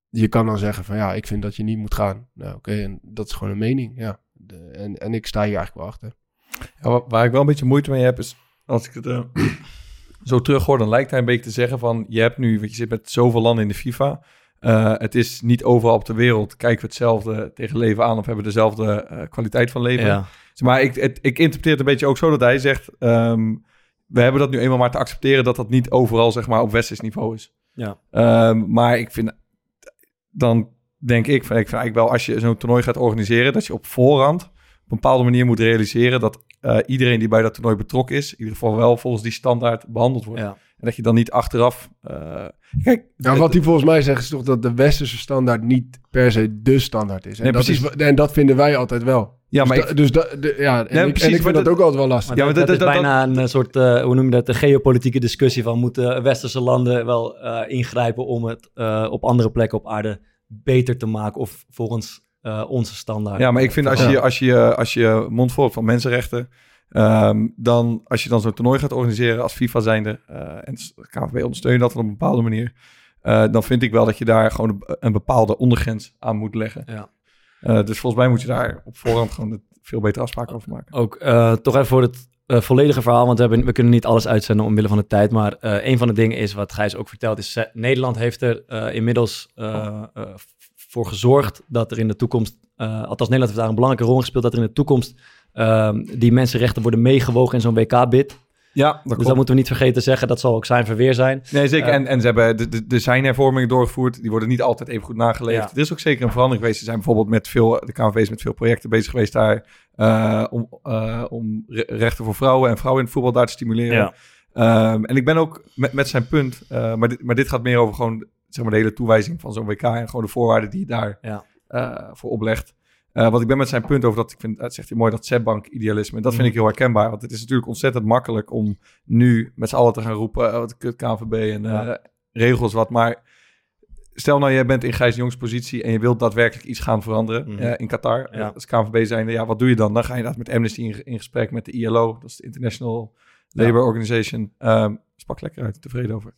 je kan dan zeggen van ja, ik vind dat je niet moet gaan. Nou oké, en dat is gewoon een mening, ja. De- en, en ik sta hier eigenlijk wel achter.
Ja, wa- waar ik wel een beetje moeite mee heb, is als ik het eh, zo terug hoor, dan lijkt hij een beetje te zeggen van, je hebt nu, want je zit met zoveel landen in de FIFA. Eh, het is niet overal op de wereld, kijken we hetzelfde tegen leven aan of hebben we dezelfde eh, kwaliteit van leven.
Ja.
Maar ik, het, ik interpreteer het een beetje ook zo dat hij zegt, ehm, we hebben dat nu eenmaal maar te accepteren dat dat niet overal zeg maar op westers niveau is.
Ja.
Ehm, maar ik vind, dan denk ik, van, ik vind eigenlijk wel als je zo'n toernooi gaat organiseren, dat je op voorhand op een bepaalde manier moet realiseren dat eh, iedereen die bij dat toernooi betrokken is, in ieder geval wel volgens die standaard behandeld wordt.
Ja.
En dat je dan niet achteraf. eh, kijk,
Nou, wat hij volgens mij zegt is toch dat de westerse standaard niet per se de standaard is. En,
Nee,
dat,
precies.
is en dat vinden wij altijd wel.
ja, maar
dus
ik,
da- dus da- de- ja, en, ik,
precies,
en ik
maar
vind dat,
dat-
ook altijd wel lastig.
Maar
Ja, maar
dat
dat-
is
dat-
bijna een soort, eh, hoe noem je dat, de geopolitieke discussie van moeten westerse landen wel eh, ingrijpen om het eh, op andere plekken op aarde beter te maken of volgens eh, onze standaard.
Ja, maar ik vind als je, als je, als je mond vol hebt van mensenrechten, ehm, dan als je dan zo'n toernooi gaat organiseren als FIFA zijnde, eh en de KNVB ondersteunt dat op een bepaalde manier, eh, dan vind ik wel dat je daar gewoon een, bepaalde ondergrens aan moet leggen.
Ja.
Eh, dus volgens mij moet je daar op voorhand gewoon veel betere afspraken over maken.
Ook toch even voor het volledige verhaal, want we, hebben, we kunnen niet alles uitzenden omwille van de tijd. Maar een van de dingen is, wat Gijs ook vertelt, is Nederland heeft er inmiddels v- voor gezorgd dat er in de toekomst, althans Nederland heeft daar een belangrijke rol in gespeeld, dat er in de toekomst ehm, die mensenrechten worden meegewogen in zo'n WK-bid.
Ja, dat
Dus
klopt.
dat moeten we niet vergeten te zeggen, dat zal ook zijn verweer zijn.
Nee, zeker.
Eh,
en, en ze hebben de, de, er zijn hervormingen doorgevoerd. Die worden niet altijd even goed nageleefd.
Ja.
Er is ook zeker een verandering geweest. Ze zijn bijvoorbeeld met veel, de KNVB is met veel projecten bezig geweest daar. eh, om, eh, om re- rechten voor vrouwen en vrouwen in het voetbal daar te stimuleren.
Ja.
Ehm, en ik ben ook met, met zijn punt. maar, dit, maar dit gaat meer over gewoon zeg maar, de hele toewijzing van zo'n WK. En gewoon de voorwaarden die je daar
Ja.
voor oplegt. Eh want ik ben met zijn punt over dat, ik vind, dat zegt hij mooi, dat setbank idealisme. En dat vind ik heel herkenbaar. Want het is natuurlijk ontzettend makkelijk om nu met z'n allen te gaan roepen, oh, wat kut KNVB en eh, regels wat. Maar stel nou, jij bent in Gijs Jongs positie en je wilt daadwerkelijk iets gaan veranderen
Mhm.
eh, in Qatar.
Ja.
Als KNVB zijnde, ja, wat doe je dan? Dan ga je inderdaad met Amnesty in, in gesprek met de ILO, dat is de International Labour Organization. Ehm spak lekker uit, tevreden over.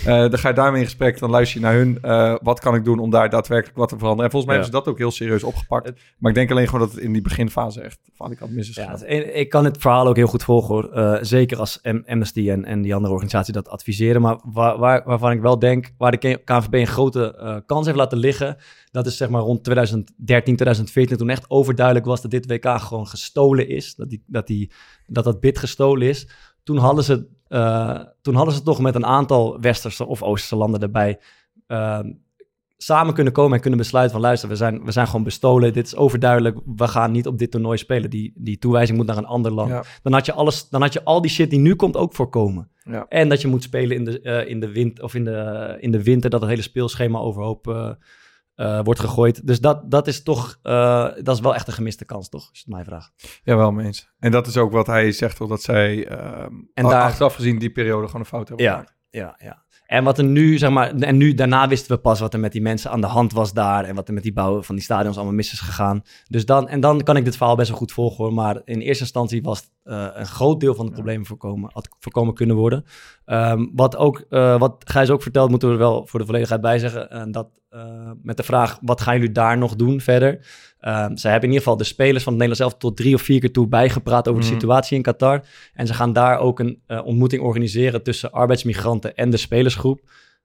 Eh, dan ga je daarmee in gesprek, dan luister je naar hun. eh, wat kan ik doen om daar daadwerkelijk wat te veranderen? En volgens mij
Ja.
hebben ze dat ook heel serieus opgepakt. Maar ik denk alleen gewoon dat het in die beginfase echt van ik had mis is
Ja, het ik kan het verhaal ook heel goed volgen hoor. Eh, zeker als Am- Amnesty en, en die andere organisatie dat adviseren. Maar waar, waar, waarvan ik wel denk, waar de KNVB een grote eh, kans heeft laten liggen. Dat is zeg maar rond 2013, 2014 toen echt overduidelijk was dat dit WK gewoon gestolen is. Dat die, dat, die, dat, dat bid gestolen is. Toen hadden ze, eh, toen hadden ze toch met een aantal westerse of oosterse landen erbij eh, samen kunnen komen en kunnen besluiten van luister, we zijn, we zijn gewoon bestolen. Dit is overduidelijk. We gaan niet op dit toernooi spelen. Die, die toewijzing moet naar een ander land.
Ja.
Dan, had je alles, dan had je al die shit die nu komt ook voorkomen.
Ja.
En dat je moet spelen in de, eh, in de, wind, of in de, in de winter, dat het hele speelschema overhoop eh, wordt gegooid. Dus dat, dat is toch, eh, dat is wel echt een gemiste kans, toch? Als je het mij vraagt.
Ja, wel eens. En dat is ook wat hij zegt, toch, dat zij ehm,
En daar-
achteraf gezien die periode gewoon een fout hebben
Ja,
gemaakt.
Ja, ja. En wat er nu, zeg maar, en nu daarna wisten we pas wat er met die mensen aan de hand was daar en wat er met die bouw van die stadions allemaal mis is gegaan. Dus dan, en dan kan ik dit verhaal best wel goed volgen hoor. Maar in eerste instantie was eh, een groot deel van de problemen voorkomen, had voorkomen kunnen worden. Ehm, wat ook, eh, wat Gijs ook vertelt, moeten we er wel voor de volledigheid bij zeggen. En dat eh, met de vraag, wat gaan jullie daar nog doen verder? Ehm, zij hebben in ieder geval de spelers van het Nederlands zelf tot drie of vier keer toe bijgepraat over de
Mhm.
situatie in Qatar. En ze gaan daar ook een eh, ontmoeting organiseren tussen arbeidsmigranten en de spelersgroep.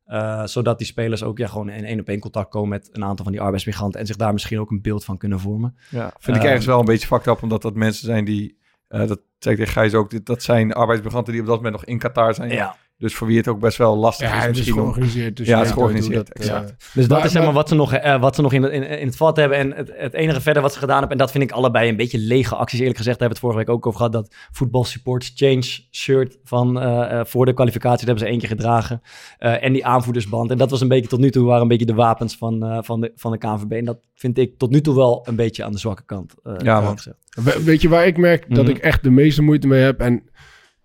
Eh, zodat die spelers ook ja, gewoon in één op één contact komen met een aantal van die arbeidsmigranten. En zich daar misschien ook een beeld van kunnen vormen.
Ja, vind ik
Ehm,
ergens wel een beetje fucked up, omdat dat mensen zijn die, dat zei ik tegen Gijs ook, dat zijn arbeidsmigranten die op dat moment nog in Qatar zijn.
Ja.
Dus voor wie het ook best wel lastig
Ja,
is
het is georganiseerd. Dus
Ja, het is georganiseerd,
dat, eh,
exact.
Dus dat
Maar-
is zeg
maar
wat ze nog, eh, wat ze nog in, het- in, in het vat hebben. En het, het enige verder wat ze gedaan hebben, en dat vind ik allebei een beetje lege acties. Eerlijk gezegd, daar hebben we het vorige week ook over gehad. Dat Football Supports Change shirt van eh, eh, voor de kwalificatie, dat hebben ze één keer gedragen. Eh, en die aanvoerdersband. En dat was een beetje tot nu toe, waren een beetje de wapens van, eh, van, de, van de KNVB. En dat vind ik tot nu toe wel een beetje aan de zwakke kant. eh, eerlijk
man.
gezegd.
We- weet je waar ik merk dat
Mhm.
ik echt de meeste moeite mee heb? En,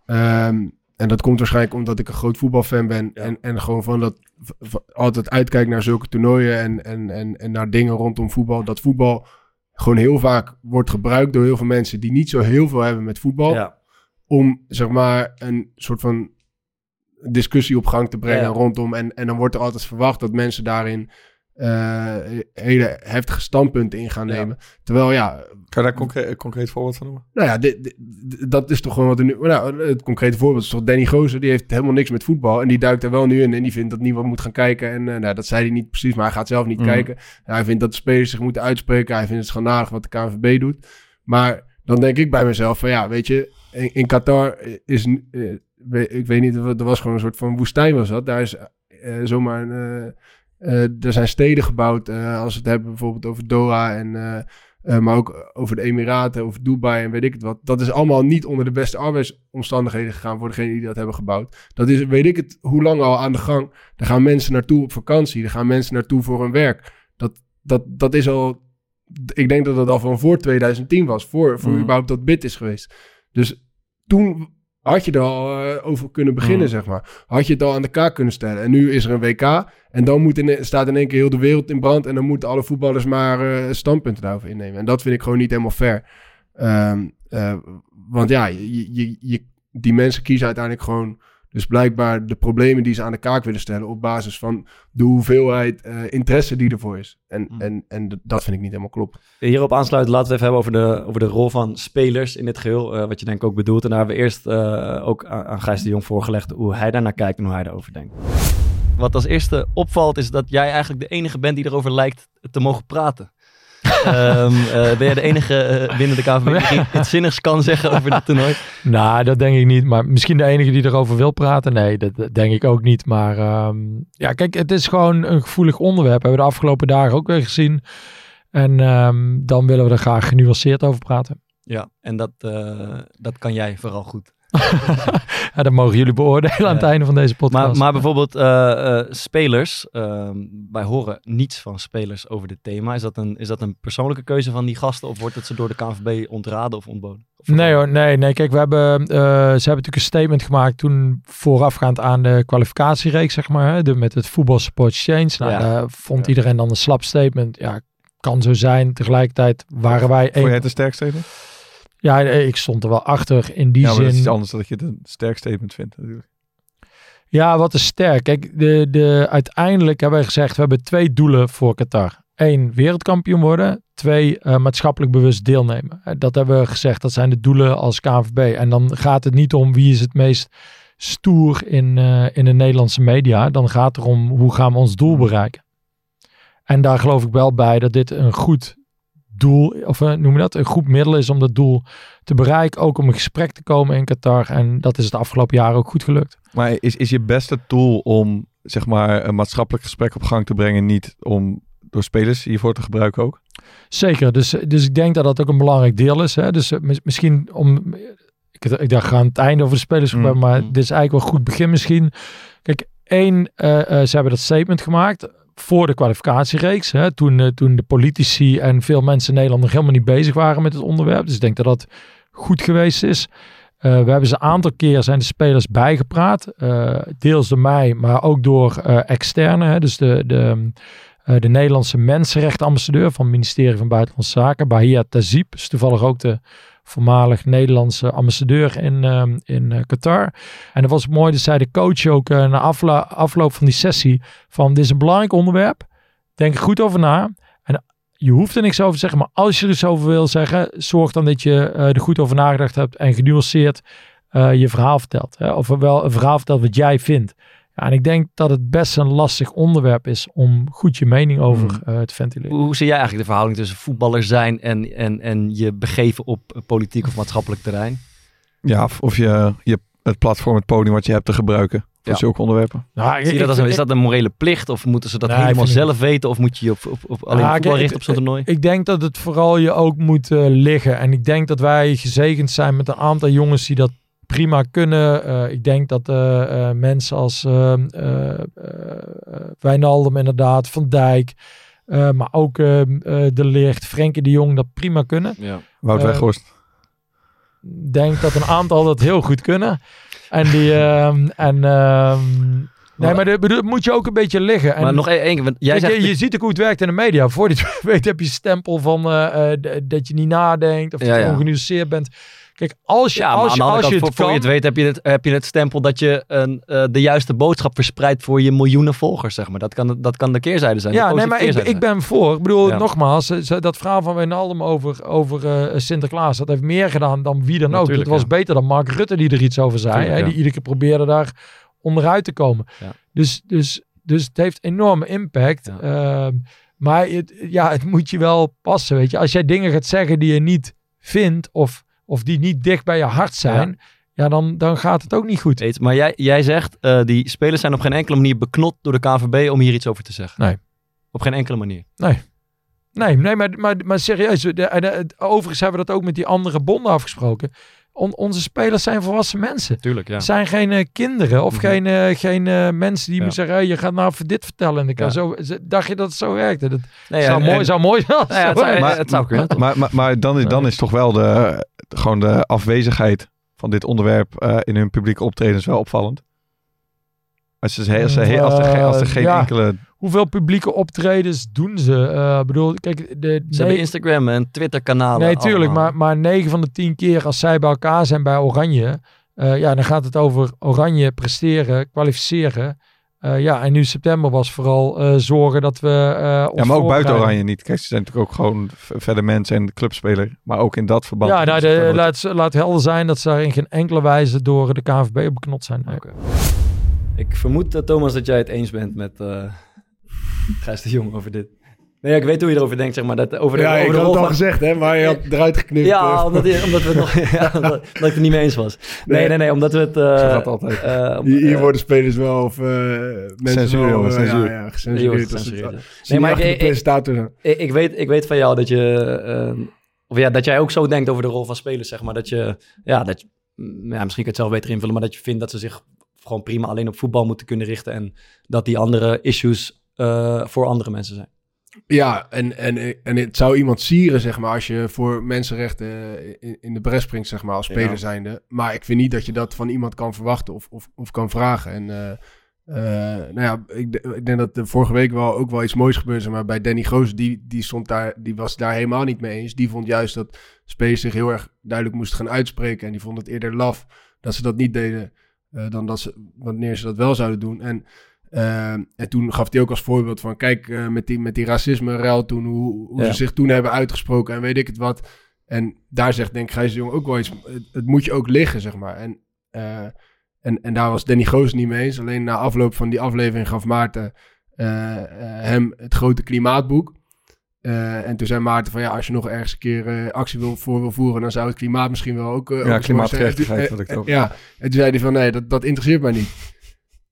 ehm, en dat komt waarschijnlijk omdat ik een groot voetbalfan ben.
Ja.
En, en gewoon van dat altijd uitkijk naar zulke toernooien en, en, en, en naar dingen rondom voetbal. Dat voetbal gewoon heel vaak wordt gebruikt door heel veel mensen die niet zo heel veel hebben met voetbal.
Ja.
Om zeg maar een soort van discussie op gang te brengen
Ja.
rondom. En, en dan wordt er altijd verwacht dat mensen daarin eh, hele heftige standpunten in gaan
Ja.
nemen. Terwijl ja,
Kan je daar concre- een concreet voorbeeld van noemen?
nou ja, dit, dat is toch gewoon wat er nu... Nou, het concrete voorbeeld is toch Danny Gozer. Die heeft helemaal niks met voetbal. En die duikt er wel nu in. En die vindt dat niemand moet gaan kijken. En eh, nou, dat zei hij niet precies, maar hij gaat zelf niet
Mhm.
kijken. hij vindt dat de spelers zich moeten uitspreken. Hij vindt het schandalig wat de KNVB doet. Maar dan denk ik bij mezelf van ja, weet je... In, in Qatar is... eh, ik weet niet, er was gewoon een soort van woestijn was dat. Daar is zomaar... een, er zijn steden gebouwd. eh, als we het hebben bijvoorbeeld over Doha en... eh, eh, maar ook over de Emiraten, over Dubai en weet ik het wat. Dat is allemaal niet onder de beste arbeidsomstandigheden gegaan voor degenen die dat hebben gebouwd. Dat is, weet ik het, hoe lang al aan de gang. Daar gaan mensen naartoe op vakantie. Daar gaan mensen naartoe voor hun werk. Dat, dat, dat is al, ik denk dat dat al van voor 2010 was. Voor, voor
Mhm.
überhaupt dat bid is geweest. Dus toen had je er al eh, over kunnen beginnen,
Mhm.
zeg maar. Had je het al aan de kaak kunnen stellen. En nu is er een WK. En dan moet in, staat in één keer heel de wereld in brand. En dan moeten alle voetballers maar eh, standpunten daarover innemen. En dat vind ik gewoon niet helemaal fair. Ehm, eh, want ja, je, je, je, die mensen kiezen uiteindelijk gewoon... Dus blijkbaar de problemen die ze aan de kaak willen stellen... op basis van de hoeveelheid eh, interesse die ervoor is. En,
Mm.
en, en dat vind ik niet helemaal kloppen.
Hierop aansluiten, laten we even hebben over de, over de rol van spelers in dit geheel. eh, wat je denk ik ook bedoelt. En daar hebben we eerst eh, ook aan, aan Gijs de Jong voorgelegd hoe hij daar naar kijkt en hoe hij daarover denkt. Wat als eerste opvalt is dat jij eigenlijk de enige bent die erover lijkt te mogen praten. Ehm, eh, ben jij de enige eh, binnen de KVB die iets zinnigs kan zeggen over dit toernooi?
Nou, dat denk ik niet. Maar misschien de enige die erover wil praten. Nee, dat, dat denk ik ook niet. Maar ehm, ja, kijk, het is gewoon een gevoelig onderwerp. Hebben we de afgelopen dagen ook weer gezien. En ehm, dan willen we er graag genuanceerd over praten.
Ja, en dat, eh, dat kan jij vooral goed.
Ja, dat mogen jullie beoordelen aan het einde van deze podcast.
Maar, maar bijvoorbeeld eh, eh, spelers, ehm, wij horen niets van spelers over dit thema. Is dat, een, is dat een persoonlijke keuze van die gasten of wordt het ze door de KNVB ontraden of ontboden? Of
Nee hoor, nee, nee. Kijk, we hebben, eh, ze hebben natuurlijk een statement gemaakt toen voorafgaand aan de kwalificatiereeks, zeg maar, hè, de, met het voetbal support change. Nou,
Ja.
daar vond
Ja.
iedereen dan een slap statement. Ja, kan zo zijn. Tegelijkertijd waren wij
Vond jij
één.
het een sterk statement?
Ja, nee, ik stond er wel achter in die
Ja, maar dat is
zin.
iets anders dat je het een sterk statement vindt natuurlijk.
Ja, wat is sterk. Kijk, de, de, uiteindelijk hebben we gezegd, we hebben twee doelen voor Qatar. Eén, wereldkampioen worden. Twee, eh, maatschappelijk bewust deelnemen. Eh, Dat hebben we gezegd, dat zijn de doelen als KNVB. En dan gaat het niet om wie is het meest stoer in, eh, in de Nederlandse media. Dan gaat het erom hoe gaan we ons doel bereiken. En daar geloof ik wel bij dat dit een goed doel, of eh, noem je dat, een goed middel is om dat doel te bereiken. Ook om in gesprek te komen in Qatar. En dat is het afgelopen jaar ook goed gelukt.
Maar is, is je beste tool om zeg maar een maatschappelijk gesprek op gang te brengen niet om door spelers hiervoor te gebruiken ook?
Zeker, dus, dus ik denk dat dat ook een belangrijk deel is. Hè? Dus eh, mis- misschien om. Ik, ik dacht aan het einde over de spelers,
Mm,
maar dit is eigenlijk wel een goed begin misschien. Kijk, één, eh, ze hebben dat statement gemaakt voor de kwalificatiereeks. Hè? Toen, eh, toen de politici en veel mensen in Nederland nog helemaal niet bezig waren met het onderwerp. Dus ik denk dat dat goed geweest is. Eh, we hebben ze een aantal keer zijn de spelers bijgepraat. Eh, deels door mij, maar ook door eh externe. Dus de, de, de Nederlandse mensenrechtenambassadeur van het ministerie van Buitenlandse Zaken. Bahia Tazib is toevallig ook de voormalig Nederlandse ambassadeur in, ehm, in eh, Qatar. En dat was mooi, dat zei de coach ook eh, na afloop van die sessie van dit is een belangrijk onderwerp. Denk er goed over na. En je hoeft er niks over te zeggen, maar als je er iets over wil zeggen, zorg dan dat je eh, er goed over nagedacht hebt en genuanceerd je verhaal vertelt. Hè? Of wel een verhaal vertelt wat jij vindt. Ja, en ik denk dat het best een lastig onderwerp is om goed je mening over
Mm.
eh, te ventileren.
Hoe, zie jij eigenlijk de verhouding tussen voetballer zijn en, en, en je begeven op eh, politiek of maatschappelijk terrein?
Ja, of, of je, je het platform, het podium wat je hebt te gebruiken voor
Ja.
zulke onderwerpen.
Nou,
Zie je dat als is dat een morele plicht of moeten ze dat helemaal
ik
zelf weten of moet je je op, op, op alleen voetbal richten op zo'n toernooi?
Ik denk dat het vooral je ook moet eh, liggen. En ik denk dat wij gezegend zijn met een aantal jongens die dat prima kunnen. Eh, ik denk dat eh, eh, mensen als eh, eh, eh, Wijnaldum inderdaad, Van Dijk, eh, maar ook eh, eh, De Licht, Frenkie de Jong dat prima kunnen.
Ja.
Wout Weghorst.
Ik denk dat een aantal dat heel goed kunnen. En die... ehm, en, ehm, nee, maar dat moet je ook een beetje liggen. En,
Maar nog één één keer, want jij zegt...
je, je ziet ook hoe het werkt in de media. Voor je weet heb je stempel van eh, eh, dat je niet nadenkt of
Ja,
dat je
ja.
ongenuanceerd bent. Kijk, als je,
ja,
als je, als je het
voor, je het weet heb je het, heb je het stempel dat je een, eh, de juiste boodschap verspreidt voor je miljoenen volgers, zeg maar. Dat kan, dat kan de keerzijde zijn.
Ja, nee, maar ik, ik ben voor. Ik bedoel,
Ja.
nogmaals, eh, dat verhaal van Wijnaldum over, over eh, Sinterklaas, dat heeft meer gedaan dan wie dan ook. Het was
ja.
beter dan Mark Rutte die er iets over zei. Hè. Die iedere keer probeerde daar onderuit te komen. Dus, dus, dus het heeft enorme impact. Ehm, maar het, ja, het moet je wel passen, weet je. Als jij dingen gaat zeggen die je niet vindt of, of die niet dicht bij je hart zijn, ja, dan, dan gaat het ook niet goed.
Weet, maar jij, jij zegt, eh, die spelers zijn op geen enkele manier beknot door de KNVB om hier iets over te zeggen.
Nee.
Op geen enkele manier.
Nee, nee maar, maar, maar serieus. De, de- de- overigens hebben we dat ook met die andere bonden afgesproken. On- onze spelers zijn volwassen mensen.
Tuurlijk, ja.
Het zijn geen eh, kinderen of
Mhm.
geen, eh, geen eh, mensen die
Ja.
moeten zeggen: hey, je gaat nou even dit vertellen. En ik kan
Ja.
zo, z- dacht je dat het zo werkte? Dat
Nee,
zou,
en-
mooi,
en-
zou mooi zijn.
Nou
het
zou- het zou kunnen?
Maar, maar, maar dan, is, dan is toch wel de, gewoon de afwezigheid van dit onderwerp eh, in hun publieke optredens wel opvallend. Als, ze, als, ze, als, er, geen- als er geen
Ja.
enkele...
Hoeveel publieke optredens doen ze? Eh, Ik bedoel, kijk, de,
Ze
nee,
hebben Instagram en Twitter kanalen.
nee, tuurlijk.
allemaal.
Maar, maar 9 van de 10 keer als zij bij elkaar zijn bij Oranje, eh, ja, dan gaat het over Oranje presteren, kwalificeren. Eh, ja, en nu september was vooral eh, zorgen dat we. eh, ons
Ja, maar ook buiten. Oranje niet. Kijk, ze zijn natuurlijk ook gewoon verder mensen en clubspeler. Maar ook in dat verband.
Ja, nou, de, laat, laat helder zijn dat ze daar in geen enkele wijze door de KNVB op beknot zijn. Nee.
Oké. Ik vermoed, Thomas, dat jij het eens bent met eh Gijs de Jong over dit. Nee, ik weet hoe je erover denkt, zeg maar. Dat over de,
Ja,
over
ik
de
had het al
van-
gezegd, hè, maar je had eruit geknipt.
Ja,
eh,
omdat, omdat we het nog, ja, omdat, omdat ik het niet mee eens was. Nee, nee,
Nee.
nee, omdat we het... eh,
Zo gaat het altijd.
eh,
Hier, hier
eh,
worden spelers wel, of eh mensen
Censuur,
wel,
censuur.
Ja, gecensureerd. als
Nee, maar
achter
ik-
de presentator zijn.
Ik, ik, weet, ik weet van jou dat je... of ja, dat jij ook zo denkt over de rol van spelers, zeg maar. Dat je... Ja, dat je, ja, misschien kan je het zelf beter invullen, maar dat je vindt dat ze zich gewoon prima alleen op voetbal moeten kunnen richten. En dat die andere issues eh, voor andere mensen zijn.
Ja, en, en, en het zou iemand sieren, zeg maar, als je voor mensenrechten in, in de bres springt, zeg maar, als speler
Ja.
zijnde. Maar ik vind niet dat je dat van iemand kan verwachten of, of, of kan vragen. En eh, eh, nou ja, ik, ik denk dat er vorige week wel ook wel iets moois gebeurde, maar bij Danny Goos, die, die, stond daar, die was daar helemaal niet mee eens. Die vond juist dat spelers zich heel erg duidelijk moesten gaan uitspreken. En die vond het eerder laf dat ze dat niet deden, eh, dan dat ze, wanneer ze dat wel zouden doen. En eh, en toen gaf hij ook als voorbeeld van, kijk, eh, met die, met die racisme-ruil toen, hoe, hoe
Ja.
ze zich toen hebben uitgesproken en weet ik het wat. En daar zegt denk ik Gijs de Jong ook wel iets, het, het moet je ook liggen, zeg maar. En, eh, en, en daar was Danny Goos niet mee eens. Alleen na afloop van die aflevering gaf Maarten hem het grote klimaatboek. En toen zei Maarten van ja, als je nog ergens een keer actie wil, voor wil voeren, dan zou het klimaat misschien wel ook... eh,
Ja, klimaatgerechtigheid over.
Ja, en toen zei hij van nee, dat, dat interesseert mij niet.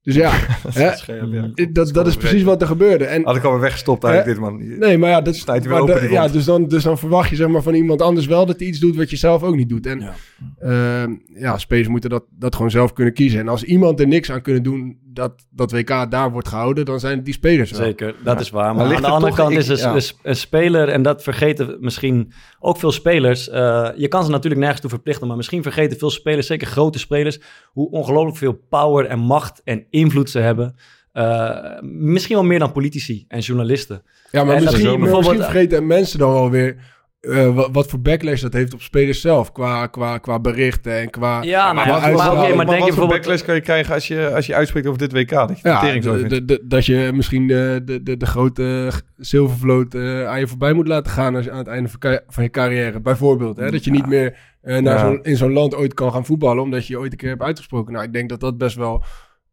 Dus ja, hè,
Scherp, ja.
dat, dat is precies wat er gebeurde. En,
Had ik alweer weggestopt eigenlijk, dit man.
Nee, maar ja, dat
Snijdt hij open,
ja, dus dan, dus dan verwacht je zeg maar, van iemand anders wel dat hij iets doet wat je zelf ook niet doet. En
Ja.
ja, ja spelers moeten dat, dat gewoon zelf kunnen kiezen. En als iemand er niks aan kunnen doen, dat, dat WK daar wordt gehouden, dan zijn die spelers wel.
Zeker, dat is waar. Maar,
Maar
aan de
er
andere
toch-
kant
ik-
is een,
ja.
een sp- een speler, en dat vergeten misschien ook veel spelers. eh, je kan ze natuurlijk nergens toe verplichten, maar misschien vergeten veel spelers, zeker grote spelers, hoe ongelooflijk veel power en macht en invloed ze hebben. Eh, misschien wel meer dan politici en journalisten.
Ja, maar
En dat
misschien,
bijvoorbeeld-
vergeten mensen dan wel eh, wat, wat voor backlash dat heeft op spelers zelf. Qua, qua, qua berichten en qua...
Ja, maar,
qua
maar,
uitstraling.
oké, maar
maar
denk je
wat voor
bijvoorbeeld...
backlash kan je krijgen als je, als je uitspreekt over dit WK? Dat je
Ja, de- de- de- dat je misschien de, de, de, de grote zilvervloot eh, aan je voorbij moet laten gaan als je aan het einde van, je carrière. Bijvoorbeeld. Hè? Dat je niet meer eh, naar
Ja.
zo'n- in zo'n land ooit kan gaan voetballen omdat je je ooit een keer hebt uitgesproken. Nou, ik denk dat dat best wel...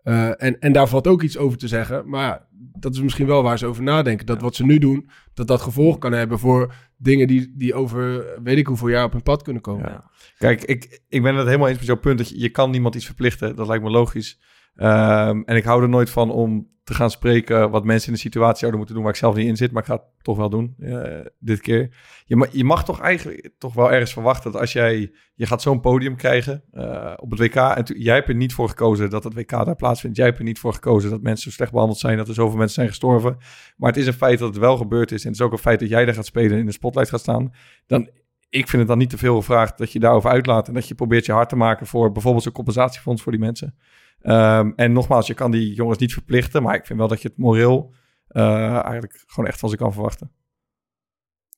eh, en, en daar valt ook iets over te zeggen. Maar ja, dat is misschien wel waar ze over nadenken. Dat wat ze nu doen, dat dat gevolg kan hebben voor dingen die, die over weet ik hoeveel jaar op hun pad kunnen komen.
Ja. Kijk, ik, ik ben het helemaal eens met jouw punt. Dat je, je kan niemand iets verplichten. Dat lijkt me logisch. Ehm, en ik hou er nooit van om te gaan spreken wat mensen in de situatie zouden moeten doen waar ik zelf niet in zit. Maar ik ga het toch wel doen, eh, dit keer. Je, je mag toch eigenlijk toch wel ergens verwachten dat als jij... Je gaat zo'n podium krijgen eh, op het WK. En jij hebt er niet voor gekozen dat het WK daar plaatsvindt. Jij hebt er niet voor gekozen dat mensen zo slecht behandeld zijn. Dat er zoveel mensen zijn gestorven. Maar het is een feit dat het wel gebeurd is. En het is ook een feit dat jij daar gaat spelen en in de spotlight gaat staan. Dan, ik vind het dan niet te veel gevraagd dat je daarover uitlaat. En dat je probeert je hard te maken voor bijvoorbeeld zo'n compensatiefonds voor die mensen. Ehm, en nogmaals, je kan die jongens niet verplichten. Maar ik vind wel dat je het moreel eh, eigenlijk gewoon echt van ze kan verwachten.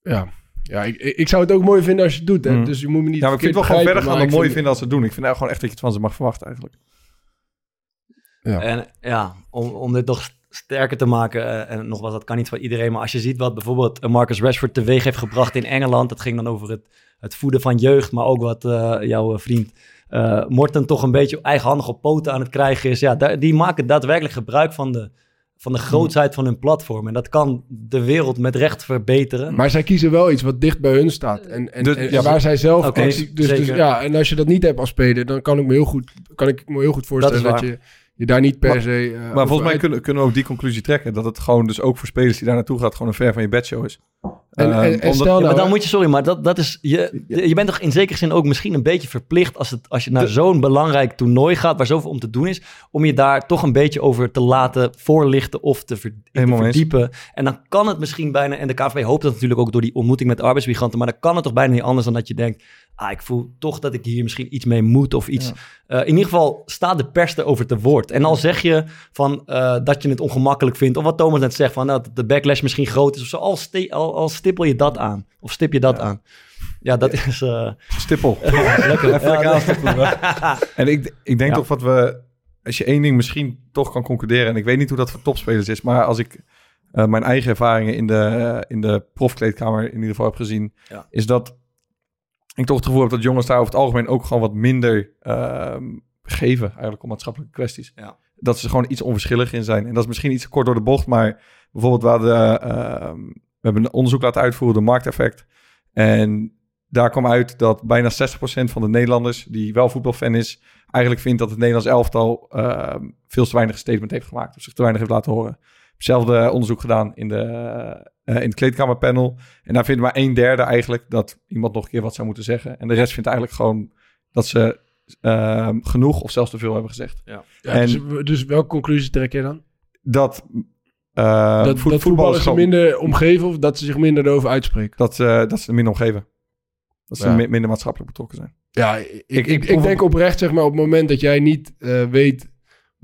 Ja, ja ik, ik zou het ook mooi vinden als je het doet. Hè?
Mm.
Dus je moet me niet
Ja, maar ik vind het wel gewoon verder gaan
maar
dan mooi vinden als ze het doen. Ik vind nou gewoon echt dat je het van ze mag verwachten eigenlijk.
En ja, om, om dit nog sterker te maken, eh, en nogmaals, dat kan niet van iedereen, maar als je ziet wat bijvoorbeeld eh, Marcus Rashford teweeg heeft gebracht in Engeland, dat ging dan over het, het voeden van jeugd, maar ook wat eh, jouw vriend eh, Morten toch een beetje eigenhandig op poten aan het krijgen is. Ja, daar, die maken daadwerkelijk gebruik van de, van de grootsheid van hun platform. En dat kan de wereld met recht verbeteren.
Maar zij kiezen wel iets wat dicht bij hun staat. En, en,
Dus-
en
ja,
waar zij zelf...
Oké,
actie- dus, dus ja, en als je dat niet hebt als speler, dan kan ik me heel goed, kan ik me heel goed voorstellen
Dat
je je daar niet per
Maar-
se... uh,
Maar volgens mij kunnen, kunnen we ook die conclusie trekken. Dat het gewoon dus ook voor spelers die daar naartoe gaat gewoon een ver van je bedshow is.
En,
Ehm,
en, en
omdat-
stel
Ja,
nou...
maar dan moet je, sorry, maar dat, dat is, je, je bent toch in zekere zin ook misschien een beetje verplicht als, het, als je naar
De-
zo'n belangrijk toernooi gaat, waar zoveel om te doen is, om je daar toch een beetje over te laten voorlichten of te, ver- te
eens.
verdiepen. En dan kan het misschien bijna, en de KVB hoopt dat natuurlijk ook door die ontmoeting met arbeidsmigranten, maar dan kan het toch bijna niet anders dan dat je denkt, ah, ik voel toch dat ik hier misschien iets mee moet of iets. Eh, in ieder geval staat de pers erover te woord. En al zeg je van eh, dat je het ongemakkelijk vindt, of wat Thomas net zegt, van nou, dat de backlash misschien groot is of zo, al, sti- al, al stippel je dat aan. Of stip je dat aan. Ja, dat is eh,
Stippel.
lekker.
Even
Ja,
lekker
dat-
aanstippelen. En ik, ik denk toch wat we... Als je één ding misschien toch kan concluderen... en ik weet niet hoe dat voor topspelers is... maar als ik mijn eigen ervaringen in de, in de profkleedkamer in ieder geval heb gezien... Is dat ik toch het gevoel heb dat jongens daar over het algemeen... ook gewoon wat minder ehm, geven eigenlijk om maatschappelijke kwesties.
Ja.
Dat ze gewoon iets onverschillig in zijn. En dat is misschien iets kort door de bocht... maar bijvoorbeeld we, hadden, ehm, we hebben een onderzoek laten uitvoeren... de markteffect... En daar kwam uit dat bijna 60% van de Nederlanders die wel voetbalfan is, eigenlijk vindt dat het Nederlands elftal ehm, veel te weinig statement heeft gemaakt. Of zich te weinig heeft laten horen. Hetzelfde onderzoek gedaan in, de, eh, in het kleedkamerpanel. En daar vindt maar een derde eigenlijk dat iemand nog een keer wat zou moeten zeggen. En de rest vindt eigenlijk gewoon dat ze ehm, genoeg of zelfs te veel hebben gezegd.
ja,
en-
dus, dus welke conclusie trek je dan?
Dat, eh,
dat
voet-
dat
voetbal
voetballers
gewoon-
minder omgeven of dat ze zich minder erover uitspreken?
dat, eh, dat ze er minder omgeven. Dat ze
Ja.
mi- minder maatschappelijk betrokken zijn.
Ja, ik, ik,
Ik-
ik,
ik-
denk oprecht, zeg maar, op het moment dat jij niet eh, weet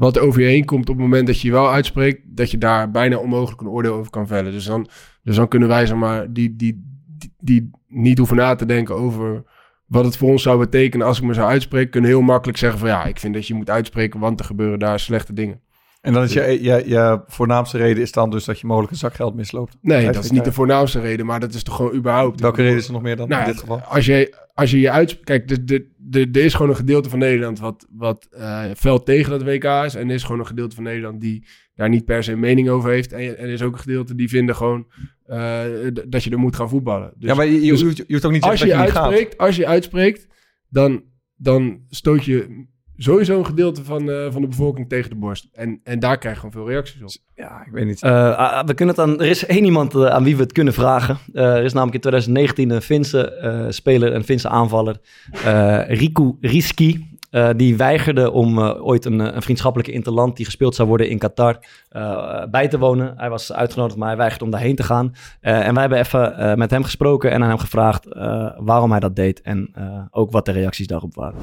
wat er over je heen komt, op het moment dat je je wel uitspreekt, dat je daar bijna onmogelijk een oordeel over kan vellen. Dus dan, dus dan kunnen wij, zeg maar, die, die, die, die niet hoeven na te denken over wat het voor ons zou betekenen als ik me zou uitspreken, kunnen heel makkelijk zeggen van ja, ik vind dat je moet uitspreken, want er gebeuren daar slechte dingen.
En dan is je, je, je voornaamste reden is dan dus dat je mogelijk een zakgeld misloopt.
Nee, dat is niet de voornaamste reden, maar dat is toch gewoon überhaupt.
Welke reden is er nog meer dan
Nou,
in dit geval?
Als je als je, je uitspreekt... Kijk, de, de, de, er is gewoon een gedeelte van Nederland wat, wat eh, fel tegen dat WK is. En er is gewoon een gedeelte van Nederland die daar niet per se een mening over heeft. En, en er is ook een gedeelte die vinden gewoon eh, dat je er moet gaan voetballen. Dus
ja, maar je, je,
dus
hoeft, je hoeft ook niet te
als je
zeggen dat je gaat.
uitspreekt, als je je uitspreekt dan, dan stoot je sowieso een gedeelte van, eh, van de bevolking tegen de borst. En, en daar krijg je gewoon veel reacties op.
Ja, ik weet niet.
Eh, ah, we kunnen het aan, er is één iemand eh, aan wie we het kunnen vragen. Eh, er is namelijk in 2019 een Finse eh, speler, een Finse aanvaller, eh Riku Riski. Eh, die weigerde om eh, ooit een, een vriendschappelijke interland die gespeeld zou worden in Qatar eh, bij te wonen. Hij was uitgenodigd, maar hij weigerde om daarheen te gaan. Eh, en wij hebben even eh, met hem gesproken en aan hem gevraagd eh, waarom hij dat deed en eh, ook wat de reacties daarop waren.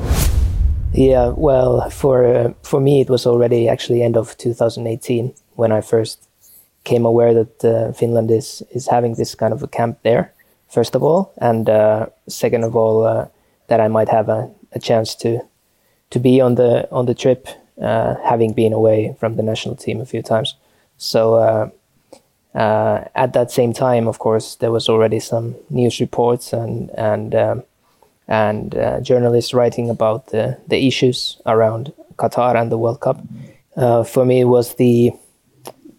Yeah, well, for uh, for me, it was already actually end of 2018 when I first came aware that uh, Finland is is having this kind of a camp there. First of all, and uh, second of all, uh, that I might have a, a chance to to be on the on the trip, uh, having been away from the national team a few times. So uh, at that same time, of course, there was already some news reports and and um, and uh, journalists writing about the, the issues around Qatar and the World Cup. Uh, for me, it was the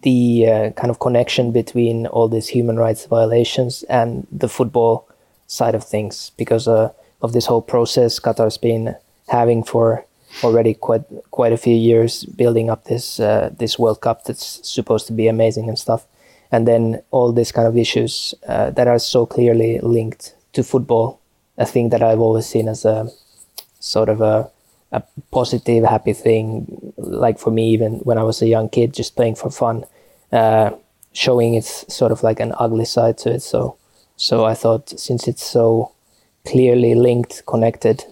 the uh, kind of connection between all these human rights violations and the football side of things because uh, of this whole process Qatar's been having for already quite quite a few years, building up this uh, this World Cup that's supposed to be amazing and stuff, and then all these kind of issues uh, that are so clearly linked to football a thing that I've always seen as a sort of a, a positive, happy thing. Like for me, even when I was a young kid, just playing for fun, uh, showing its sort of like an ugly side to it. So, so I thought since it's so clearly linked, connected,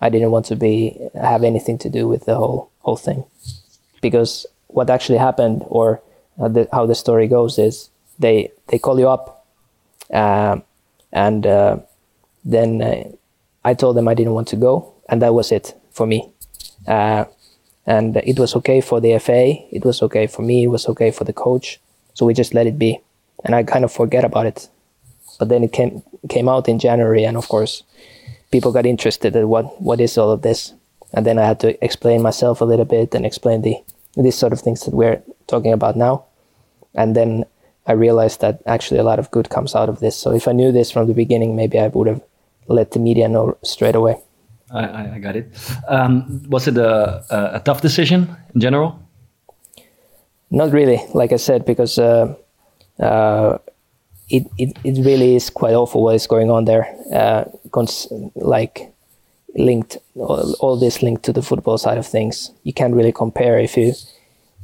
I didn't want to be have anything to do with the whole whole thing, because what actually happened, or uh, the, how the story goes, is they they call you up, uh, and uh, then uh, I told them I didn't want to go, and that was it for me. Uh, and it was okay for the FA, it was okay for me, it was okay for the coach. So we just let it be, and I kind of forget about it. But then it came came out in January, and of course, people got interested in what what is all of this, and then I had to explain myself a little bit and explain the these sort of things that we're talking about now, and then I realized that actually a lot of good comes out of this. So if I knew this from the beginning, maybe I would have let the media know straight away.
I, I, got it. Um, was it a, a, a tough decision in general?
Not really, like I said, because uh, uh, it, it it really is quite awful what is going on there. Uh, cons- like linked, all, all this linked to the football side of things. You can't really compare if you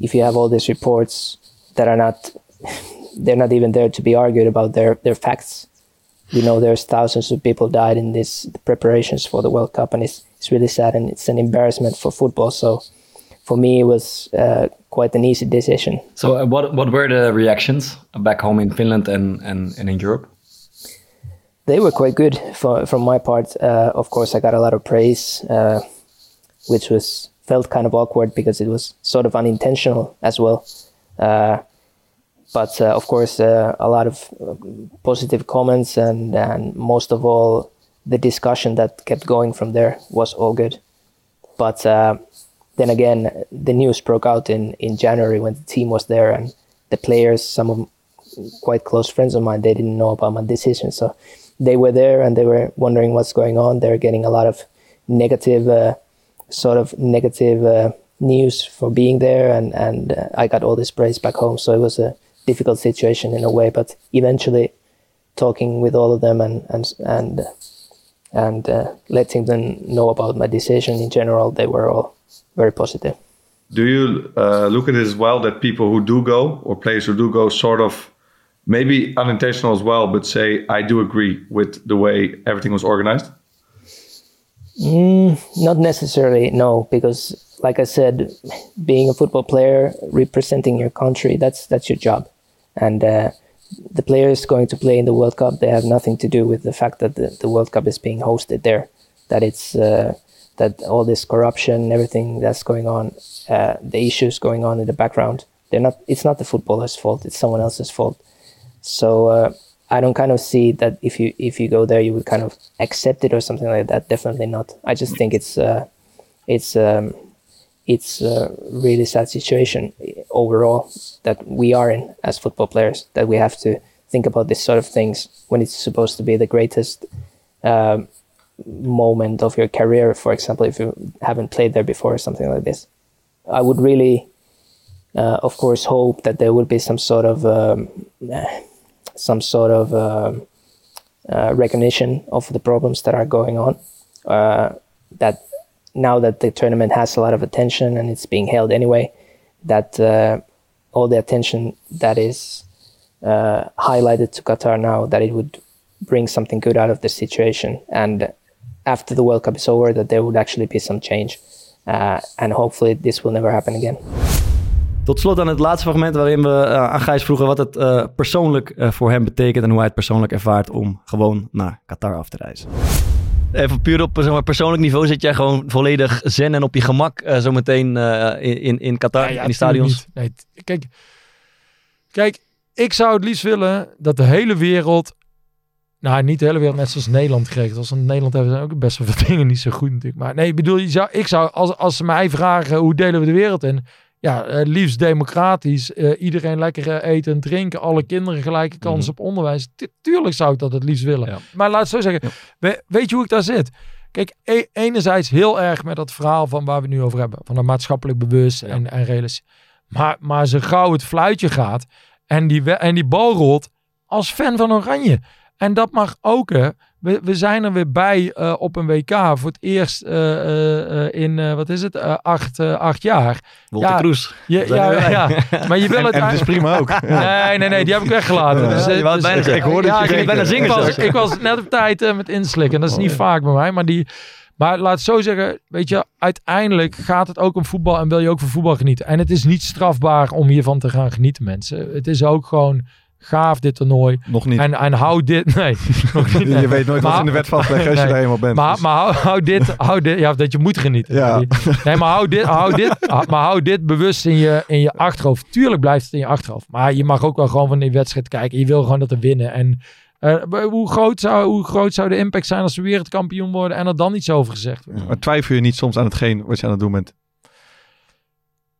if you have all these reports that are not they're not even there to be argued about their their facts. We know there's thousands of people died in this preparations for the World Cup, and it's it's really sad and it's an embarrassment for football. So for me, it was uh, quite an easy decision.
So uh, what what were the reactions back home in Finland and, and, and in Europe?
They were quite good for, from my part. Uh, of course, I got a lot of praise, uh, which was felt kind of awkward because it was sort of unintentional as well. Uh, but uh, of course, uh, a lot of uh, positive comments and, and most of all, the discussion that kept going from there was all good. But uh, then again, the news broke out in, in January when the team was there and the players, some of quite close friends of mine, they didn't know about my decision. So they were there and they were wondering what's going on. They're getting a lot of negative, uh, sort of negative uh, news for being there, and and uh, I got all this praise back home. So it was a difficult situation in a way, but eventually, talking with all of them and and and and uh, letting them know about my decision in general, they were all very positive.
Do you uh, look at it as well that people who do go or players who do go sort of maybe unintentional as well, but say I do agree with the way everything was organized?
Mm, not necessarily, no, because like I said, being a football player, representing your country, that's that's your job, and uh, the players going to play in the World Cup, they have nothing to do with the fact that the, the World Cup is being hosted there, that it's uh, that all this corruption, everything that's going on, uh, the issues going on in the background, they're not. It's not the footballer's fault. It's someone else's fault. So uh, I don't kind of see that if you if you go there, you would kind of accept it or something like that. Definitely not. I just think it's uh, it's um, it's a really sad situation overall that we are in as football players. That we have to think about this sort of things when it's supposed to be the greatest um, moment of your career. For example, if you haven't played there before or something like this, I would really. Uh, of course, hope that there would be some sort of um, some sort of um uh, recognition of the problems that are going on. Uh, that now that the tournament has a lot of attention and it's being held anyway, that uh, all the attention that is uh, highlighted to Qatar now, that it would bring something good out of the situation. And after the World Cup is over, that there would actually be some change. Uh, and hopefully this will never happen again.
Tot slot aan het laatste fragment waarin we eh, aan Gijs vroegen wat het eh, persoonlijk voor hem betekent en hoe hij het persoonlijk ervaart om gewoon naar Qatar af te reizen. Even puur op zeg maar, persoonlijk niveau zit jij gewoon volledig zen en op je gemak eh, zometeen eh, in, in, Qatar,
Ja, ja,
in die stadions.
Nee, kijk, kijk, ik zou het liefst willen dat de hele wereld, nou niet de hele wereld net zoals Nederland kreeg. Als in Nederland hebben ze ook best wel veel dingen niet zo goed natuurlijk. Maar nee, ik bedoel, je zou, ik zou, als, als ze mij vragen hoe delen we de wereld in, ja, eh, liefst democratisch, eh, iedereen lekker eh, eten en drinken, alle kinderen gelijke kans
Mhm.
op onderwijs. Tu- tuurlijk zou ik dat het liefst willen.
Ja.
Maar laat het zo zeggen, we- weet je hoe ik daar zit? Kijk, e- enerzijds heel erg met dat verhaal van waar we het nu over hebben. Van dat maatschappelijk bewust en, en realistisch. Maar, maar zo gauw het fluitje gaat en die, en die bal rolt als fan van Oranje. En dat mag ook, hè. We, we zijn er weer bij eh, op een WK voor het eerst eh, eh, eh, in, eh, wat is het, Eh, acht, eh, acht jaar.
Wolter
Ja,
Kroes.
Ja,
weer
ja, maar je wil het...
En het is prima ook.
Nee, nee, nee, die heb ik weggelaten.
Ja,
Dus, dus-
bijna. Ik hoorde het
ja,
je
ik-
denken. bijna zingen
ik was,
zelfs.
ik was net op tijd met inslikken. Dat is niet vaak bij mij. Maar, die, maar laat het zo zeggen, weet je, uiteindelijk gaat het ook om voetbal en wil je ook van voetbal genieten. En het is niet strafbaar om hiervan te gaan genieten, mensen. Het is ook gewoon gaaf, dit toernooi.
Nog niet.
En, en hou dit... Nee, nog niet.
je weet nooit wat in de wet vastlegt als je daar eenmaal bent.
Maar,
Dus-
maar hou, hou dit, hou dit, ja, dat je moet genieten.
Ja.
Nee, maar hou dit, hou dit, maar hou dit bewust in je, in je achterhoofd. Tuurlijk blijft het in je achterhoofd. Maar je mag ook wel gewoon van die wedstrijd kijken. Je wil gewoon dat er winnen. En eh, hoe, groot zou, hoe groot zou de impact zijn als we wereldkampioen worden en er dan iets over gezegd wordt?
Maar twijfel je niet soms aan hetgeen wat je aan het doen bent?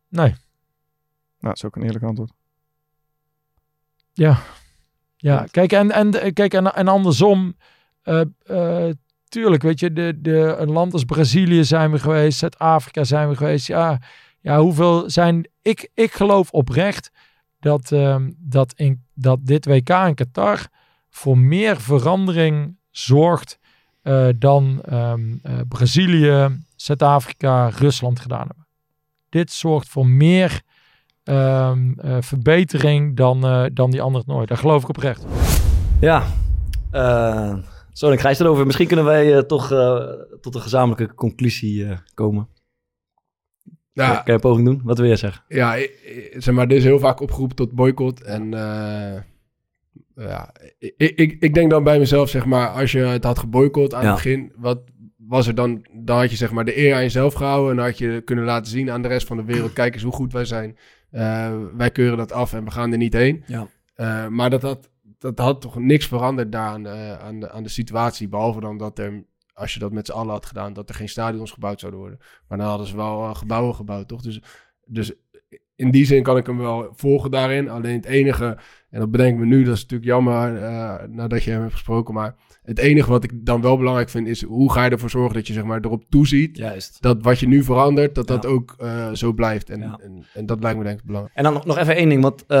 Nee.
Nou, dat is ook een eerlijk antwoord.
Ja, ja. kijk, en, en, kijk, en, en andersom, eh, eh, tuurlijk, weet je, de, de, een land als Brazilië zijn we geweest, Zuid-Afrika zijn we geweest. Ja, ja hoeveel zijn. Ik, ik geloof oprecht dat, ehm, dat, in, dat dit WK in Qatar voor meer verandering zorgt eh, dan ehm, eh, Brazilië, Zuid-Afrika, Rusland gedaan hebben. Dit zorgt voor meer ehm, eh, verbetering dan, eh, dan die andere nooit. Daar geloof ik oprecht.
Ja, eh zo, ik Gijs erover. Misschien kunnen wij eh, toch eh, tot een gezamenlijke conclusie eh, komen.
Ja,
Kan je een poging doen? Wat wil jij zeggen?
Ja, zeg maar, dit is heel vaak opgeroepen tot boycott. En eh, ja, ik, ik, ik denk dan bij mezelf, zeg maar, als je het had geboycott aan
Ja.
het begin, wat was er dan? Dan had je zeg maar de eer aan jezelf gehouden en dan had je kunnen laten zien aan de rest van de wereld, kijk eens hoe goed wij zijn. Eh, wij keuren dat af en we gaan er niet heen.
Ja.
Eh, maar dat had, dat had toch niks veranderd daar aan de, aan, de, aan de situatie, behalve dan dat er, als je dat met z'n allen had gedaan, dat er geen stadions gebouwd zouden worden. Maar dan hadden ze wel eh, gebouwen gebouwd, toch? Dus, dus in die zin kan ik hem wel volgen daarin. Alleen het enige, en dat bedenk ik me nu, dat is natuurlijk jammer nadat je hem hebt gesproken. Maar het enige wat ik dan wel belangrijk vind is hoe ga je ervoor zorgen dat je zeg maar erop toeziet.
Juist.
Dat wat je nu verandert, dat dat ook eh, zo blijft. En,
Ja.
en, en dat lijkt me denk ik belangrijk.
En dan nog- nog even één ding, want eh,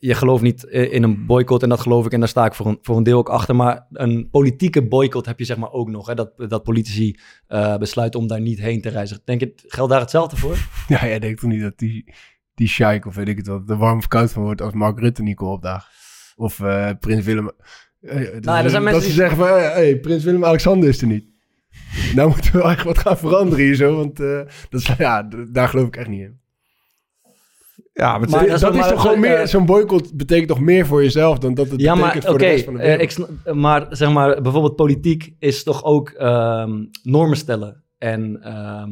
je gelooft niet in een boycott en dat geloof ik en daar sta ik voor een, voor een deel ook achter. Maar een politieke boycott heb je zeg maar ook nog, hè, dat, dat politici eh, besluiten om daar niet heen te reizen. Denk je, geldt daar hetzelfde voor?
Ja, jij denkt toch niet dat die, die sheik of weet ik het wat, er warm of koud van wordt als Mark Rutte niet komt opdagen? Of Prins Willem... Eh, dat,
Nou, er zijn
dat
mensen
ze
die-
zeggen van, hey, hey, Prins Willem-Alexander is er niet. Nou moeten we echt wat gaan veranderen hier zo, want eh, dat is, ja, daar geloof ik echt niet in.
Ja, maar,
Maar
dat,
dat is
is
ook maar-
toch gewoon meer, zo'n boycott betekent toch meer voor jezelf dan dat het
Ja,
betekent voor de rest van de
eh,
wereld.
ik snap- maar zeg maar bijvoorbeeld politiek is toch ook ehm, normen stellen en ehm,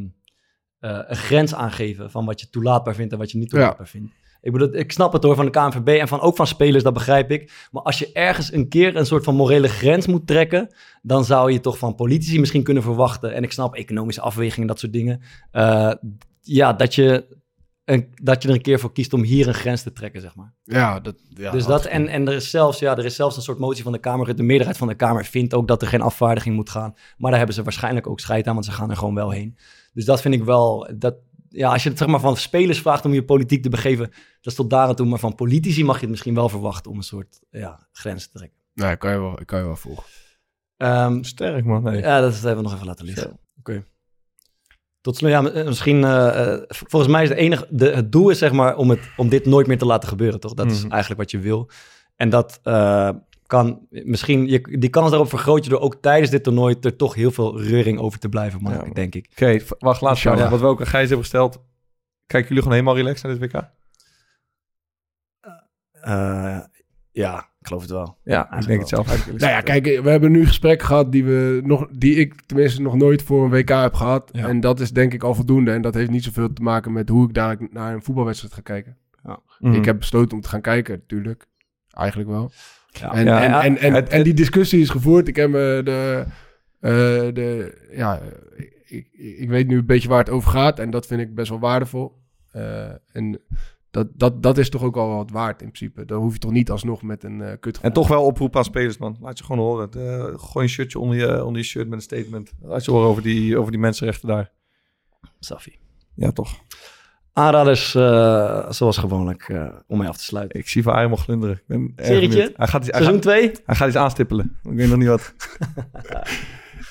eh, een grens aangeven van wat je toelaatbaar vindt en wat je niet toelaatbaar vindt. Ik bedoel, ik snap het hoor van de KNVB en van, ook van spelers, dat begrijp ik. Maar als je ergens een keer een soort van morele grens moet trekken, dan zou je toch van politici misschien kunnen verwachten. En ik snap economische afwegingen, dat soort dingen. eh, ja, dat je, een, dat je er een keer voor kiest om hier een grens te trekken, zeg maar.
ja, dat, ja,
dus dat, en, en er, is zelfs, ja, er is zelfs een soort motie van de Kamer. De meerderheid van de Kamer vindt ook dat er geen afvaardiging moet gaan. Maar daar hebben ze waarschijnlijk ook scheid aan, want ze gaan er gewoon wel heen. Dus dat vind ik wel, dat, ja, als je het zeg maar van spelers vraagt om je politiek te begeven, dat is tot daar aan toe. Maar van politici mag je het misschien wel verwachten om een soort ja, grens te trekken.
Nee, kan je wel, kan je wel volgen.
Ehm,
sterk man. Nee.
ja, dat hebben we nog even laten liggen. Oké. Tot slot, ja, eh, misschien, eh, eh, volgens mij is het enige, de, het doel is zeg maar om, het, om dit nooit meer te laten gebeuren, toch? Dat is
Mhm.
eigenlijk wat je wil. En dat eh, kan misschien, je, die kans daarop vergroot je door ook tijdens dit toernooi er toch heel veel reuring over te blijven maken,
Ja.
denk ik.
Oké, wacht, laatste vraag.
Ja.
Wat we ook aan Gijs hebben gesteld. Kijken jullie gewoon helemaal relaxed naar dit WK?
Eh, ja, ik geloof het wel.
Ja, ik denk het zelf eigenlijk.
Nou ja, kijk, we hebben nu gesprekken gehad die, we nog, die ik tenminste nog nooit voor een WK heb gehad.
Ja.
En dat is denk ik al voldoende. En dat heeft niet zoveel te maken met hoe ik daar naar een voetbalwedstrijd ga kijken.
Mhm.
Ik heb besloten om te gaan kijken, natuurlijk. Eigenlijk wel. En,
Ja,
en, en, en,
het-
en die discussie is gevoerd. Ik heb me de, eh, de ja, ik, ik weet nu een beetje waar het over gaat. En dat vind ik best wel waardevol. Eh, en dat, dat, dat is toch ook al wat waard in principe. Dan hoef je toch niet alsnog met een eh kut
En toch wel oproep aan spelers, man. Laat je gewoon horen. Eh, gooi een shirtje onder je, onder je shirt met een statement. Laat je horen over die, over die mensenrechten daar.
Safi.
Ja, toch.
Aanraders, eh, zoals gewoonlijk, eh, om mee af te sluiten.
Ik zie Van helemaal glunderen. Ik ben erg
Serietje?
Hij gaat, iets, hij,
Seizoen
gaat,
2?
hij gaat iets aanstippelen. Ik weet nog niet wat.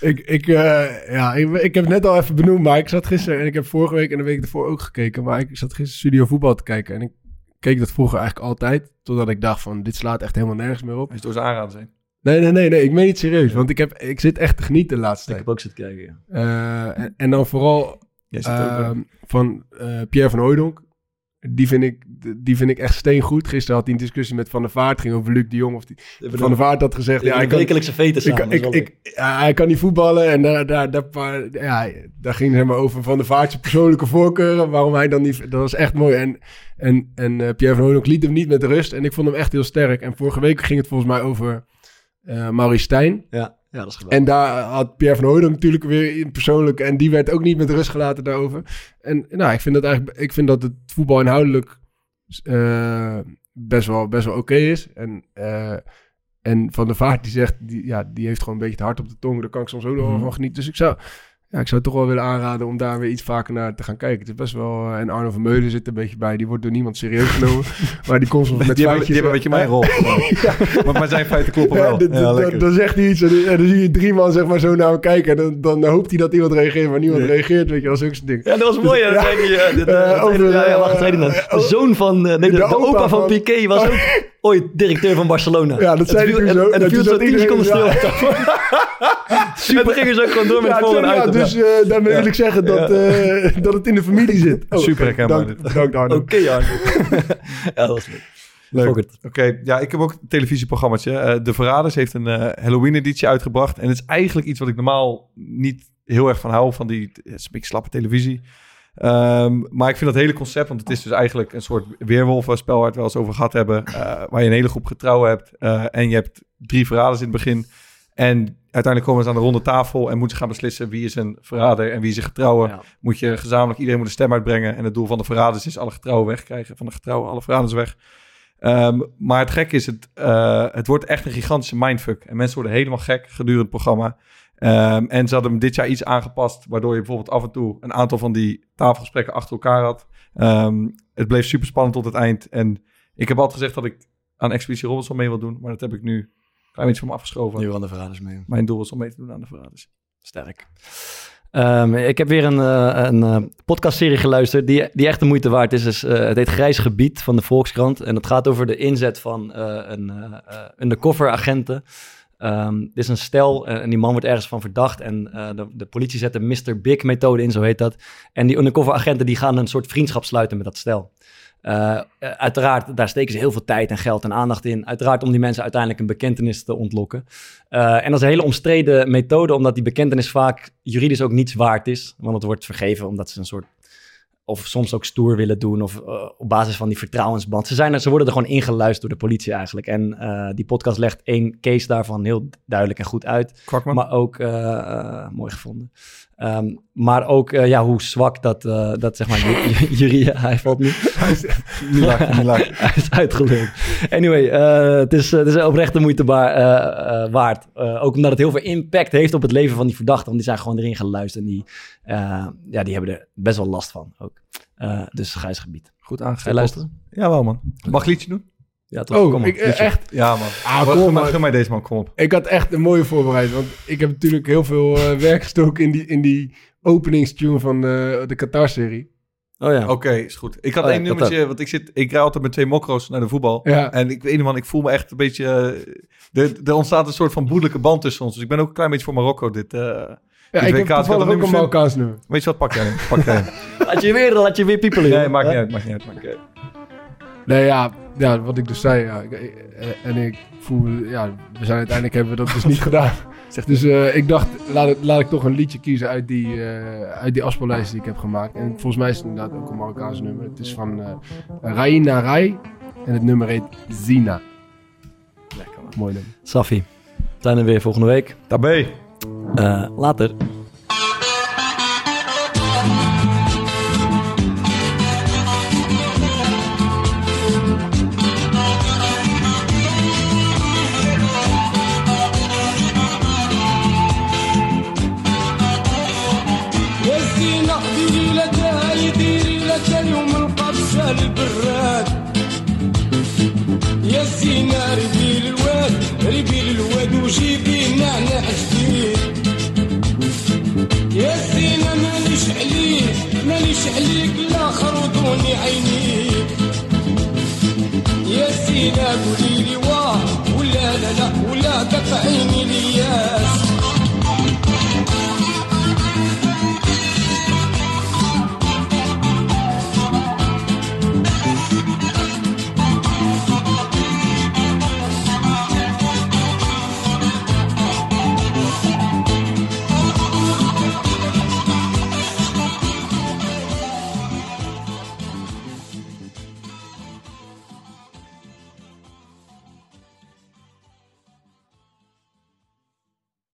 Ik, ik, eh, ja, ik, ik heb het net al even benoemd, maar ik zat gisteren en ik heb vorige week en de week ervoor ook gekeken. Maar ik zat gisteren studio voetbal te kijken en ik keek dat vroeger eigenlijk altijd. Totdat ik dacht van, dit slaat echt helemaal nergens meer op.
Hij is door zijn aanraden zijn.
Nee, nee, nee, nee, ik meen niet serieus. Want ik, heb, ik zit echt te genieten de laatste
Ik
tijd.
heb ook zitten kijken, ja.
Eh, en, en dan vooral
Jij zit ook, eh,
ehm, van eh, Pierre van Hooydonk. Die vind, ik, die vind ik echt steengoed. Gisteren had hij een discussie met Van der Vaart. Ging over Luc de Jong. Of die, Van der Vaart had gezegd...
Ja,
ik kan,
wekelijkse veten
ik,
samen.
ik, ik, ja, hij kan niet voetballen. En daar, daar, daar, paar- ja, daar ging het maar over Van der Vaart zijn persoonlijke voorkeuren. Waarom hij dan niet... Dat was echt mooi. En, en, en eh, Pierre van Hooydonk liet hem niet met rust. En ik vond hem echt heel sterk. En vorige week ging het volgens mij over eh Maurice Stijn.
Ja, ja, dat is geweldig.
En daar had Pierre van Hooydonk natuurlijk weer een persoonlijk... En die werd ook niet met rust gelaten daarover. En nou, ik vind dat eigenlijk... Ik vind dat het voetbal inhoudelijk eh, best wel, best wel oké is. En, eh, en Van der Vaart die zegt... Die, ja, die heeft gewoon een beetje het hart op de tong. Daar kan ik soms ook nog wel
Mhm.
van genieten. Dus ik zou... Ja, ik zou toch wel willen aanraden om daar weer iets vaker naar te gaan kijken. Het is best wel... eh, en Arno van Meulen zit er een beetje bij. Die wordt door niemand serieus genomen. maar die komt soms met
die, hebben, die
feitjes...
hebben een beetje mijn rol. maar, maar zijn feiten kloppen
Ja,
wel.
dit-
Ja,
dan- zegt hij iets en, dan- en dan zie je drie man zeg maar zo naar hem kijken. En dan, dan hoopt hij dat iemand reageert, maar niemand
Nee.
reageert. Weet je, dat is ook zo'n ding.
Ja, dat was mooi.
Ja.
eh, eh,
Eh, eh, eh,
De zoon van... eh, nee, de,
de
de opa van
van-
Piqué was ook ooit directeur van Barcelona.
Ja, dat zei hij zo.
En dan
En
viel zo 10 seconden stil. Super. En toen gingen ze ook gewoon door met
Ja,
het voor- en
ja, dus eh daarmee wil ik zeggen dat, eh, dat het in de familie zit. Oh,
Super
oké.
herkenbaar
Dank-
dit.
Dank Arno.
Oké, Arno. ja, dat was leuk.
Leuk. Oké, ja, ik heb ook een televisieprogrammaatje. Eh, de Verraders heeft een Halloween-editie uitgebracht. En het is eigenlijk iets wat ik normaal niet heel erg van hou. Van die, het is een beetje slappe televisie. Ehm, maar ik vind dat hele concept, want het is dus eigenlijk een soort weerwolvenspel waar we het wel eens over gehad hebben. eh, waar je een hele groep getrouwen hebt. eh, en je hebt drie verraders in het begin. En uiteindelijk komen ze aan de ronde tafel en moeten ze gaan beslissen wie is een verrader en wie is een getrouwe.
Ja.
Moet je gezamenlijk, iedereen moet een stem uitbrengen. En het doel van de verraders is alle getrouwen wegkrijgen. Van de getrouwen alle verraders weg. Ehm, maar het gek is, het, eh, het wordt echt een gigantische mindfuck. En mensen worden helemaal gek gedurende het programma. Ehm, en ze hadden hem dit jaar iets aangepast, waardoor je bijvoorbeeld af en toe een aantal van die tafelgesprekken achter elkaar had. Ehm, het bleef super spannend tot het eind. En ik heb altijd gezegd dat ik aan Expeditie Robinson mee wil doen, maar dat heb ik nu een klein beetje van me afgeschoven.
Nu aan de verraders mee.
Mijn doel is om mee te doen aan de verraders.
Sterk. Ehm, ik heb weer een, eh, een eh, podcastserie geluisterd die, die echt de moeite waard is. Dus, eh, het heet Grijs Gebied van de Volkskrant. En het gaat over de inzet van een undercover agenten. Ehm, dit is een stel eh, en die man wordt ergens van verdacht. En eh, de, politie zet de Mr. Big methode in, zo heet dat. En die undercover agenten die gaan een soort vriendschap sluiten met dat stel. Eh, uiteraard, daar steken ze heel veel tijd en geld en aandacht in. Uiteraard om die mensen uiteindelijk een bekentenis te ontlokken. En dat is een hele omstreden methode, omdat die bekentenis vaak juridisch ook niets waard is. Want het wordt vergeven omdat ze een soort. Of soms ook stoer willen doen, of eh, op basis van die vertrouwensband. Ze, zijn er, ze worden er gewoon ingeluisterd door de politie eigenlijk. En eh, die podcast legt één case daarvan heel duidelijk en goed uit.
Kwakman?
Maar ook, eh, mooi gevonden. Ehm, maar ook eh, ja, hoe zwak dat, eh, dat zeg maar, ju- ju- jurie, hij valt nu.
Niet lachen, niet lachen.
hij is uitgeluld. Anyway, eh, het, is, het is oprecht de moeite eh, eh, waard. Eh, ook omdat het heel veel impact heeft op het leven van die verdachten. Want die zijn gewoon erin geluisterd. En die, eh, ja, die hebben er best wel last van ook. Eh, dus grijs gebied.
Goed aangegeven.
luisteren?
Jawel, man. Mag ik liedje doen?
Ja, toch?
Oh,
Kom op.
ik, eh, echt.
Ja, man.
Ah,
Gun
kom
mij-
maar.
gun mij deze man, kom op.
Ik had echt een mooie voorbereid. Want ik heb natuurlijk heel veel eh, werk gestoken in die, in die openingstune van de, de Qatar-serie.
Oh ja.
Oké, is goed. Ik had
Oh ja,
één
dat
nummertje, want ik, zit, ik rij altijd met twee mokro's naar de voetbal.
Ja.
En ik weet niet man, ik voel me echt een beetje... eh, er, er ontstaat een soort van broederlijke band tussen ons. Dus ik ben ook een klein beetje voor Marokko dit... eh,
Ja, ik
WK.
heb toevallig ook een Marokkaans nummer.
Weet je wat, pak jij. Pak jij.
Laat je weer, laat je weer piepelen.
nee, maakt niet uit, maakt niet uit. Maakt niet uit.
Nee, ja, ja, wat ik dus zei. Ja, ik- ik- en ik voel, ja, we zijn uiteindelijk hebben we dat dus niet gedaan. Dus eh, ik dacht, laat, ik- laat ik toch een liedje kiezen uit die, eh, uit die afspeellijst die ik heb gemaakt. En volgens mij is het inderdaad ook een Marokkaans nummer. Het is van eh Raina Rai en het nummer heet Zina.
Lekker man.
Mooi nummer.
Safi, we zijn er weer volgende week.
Daarbij.
Eh, later.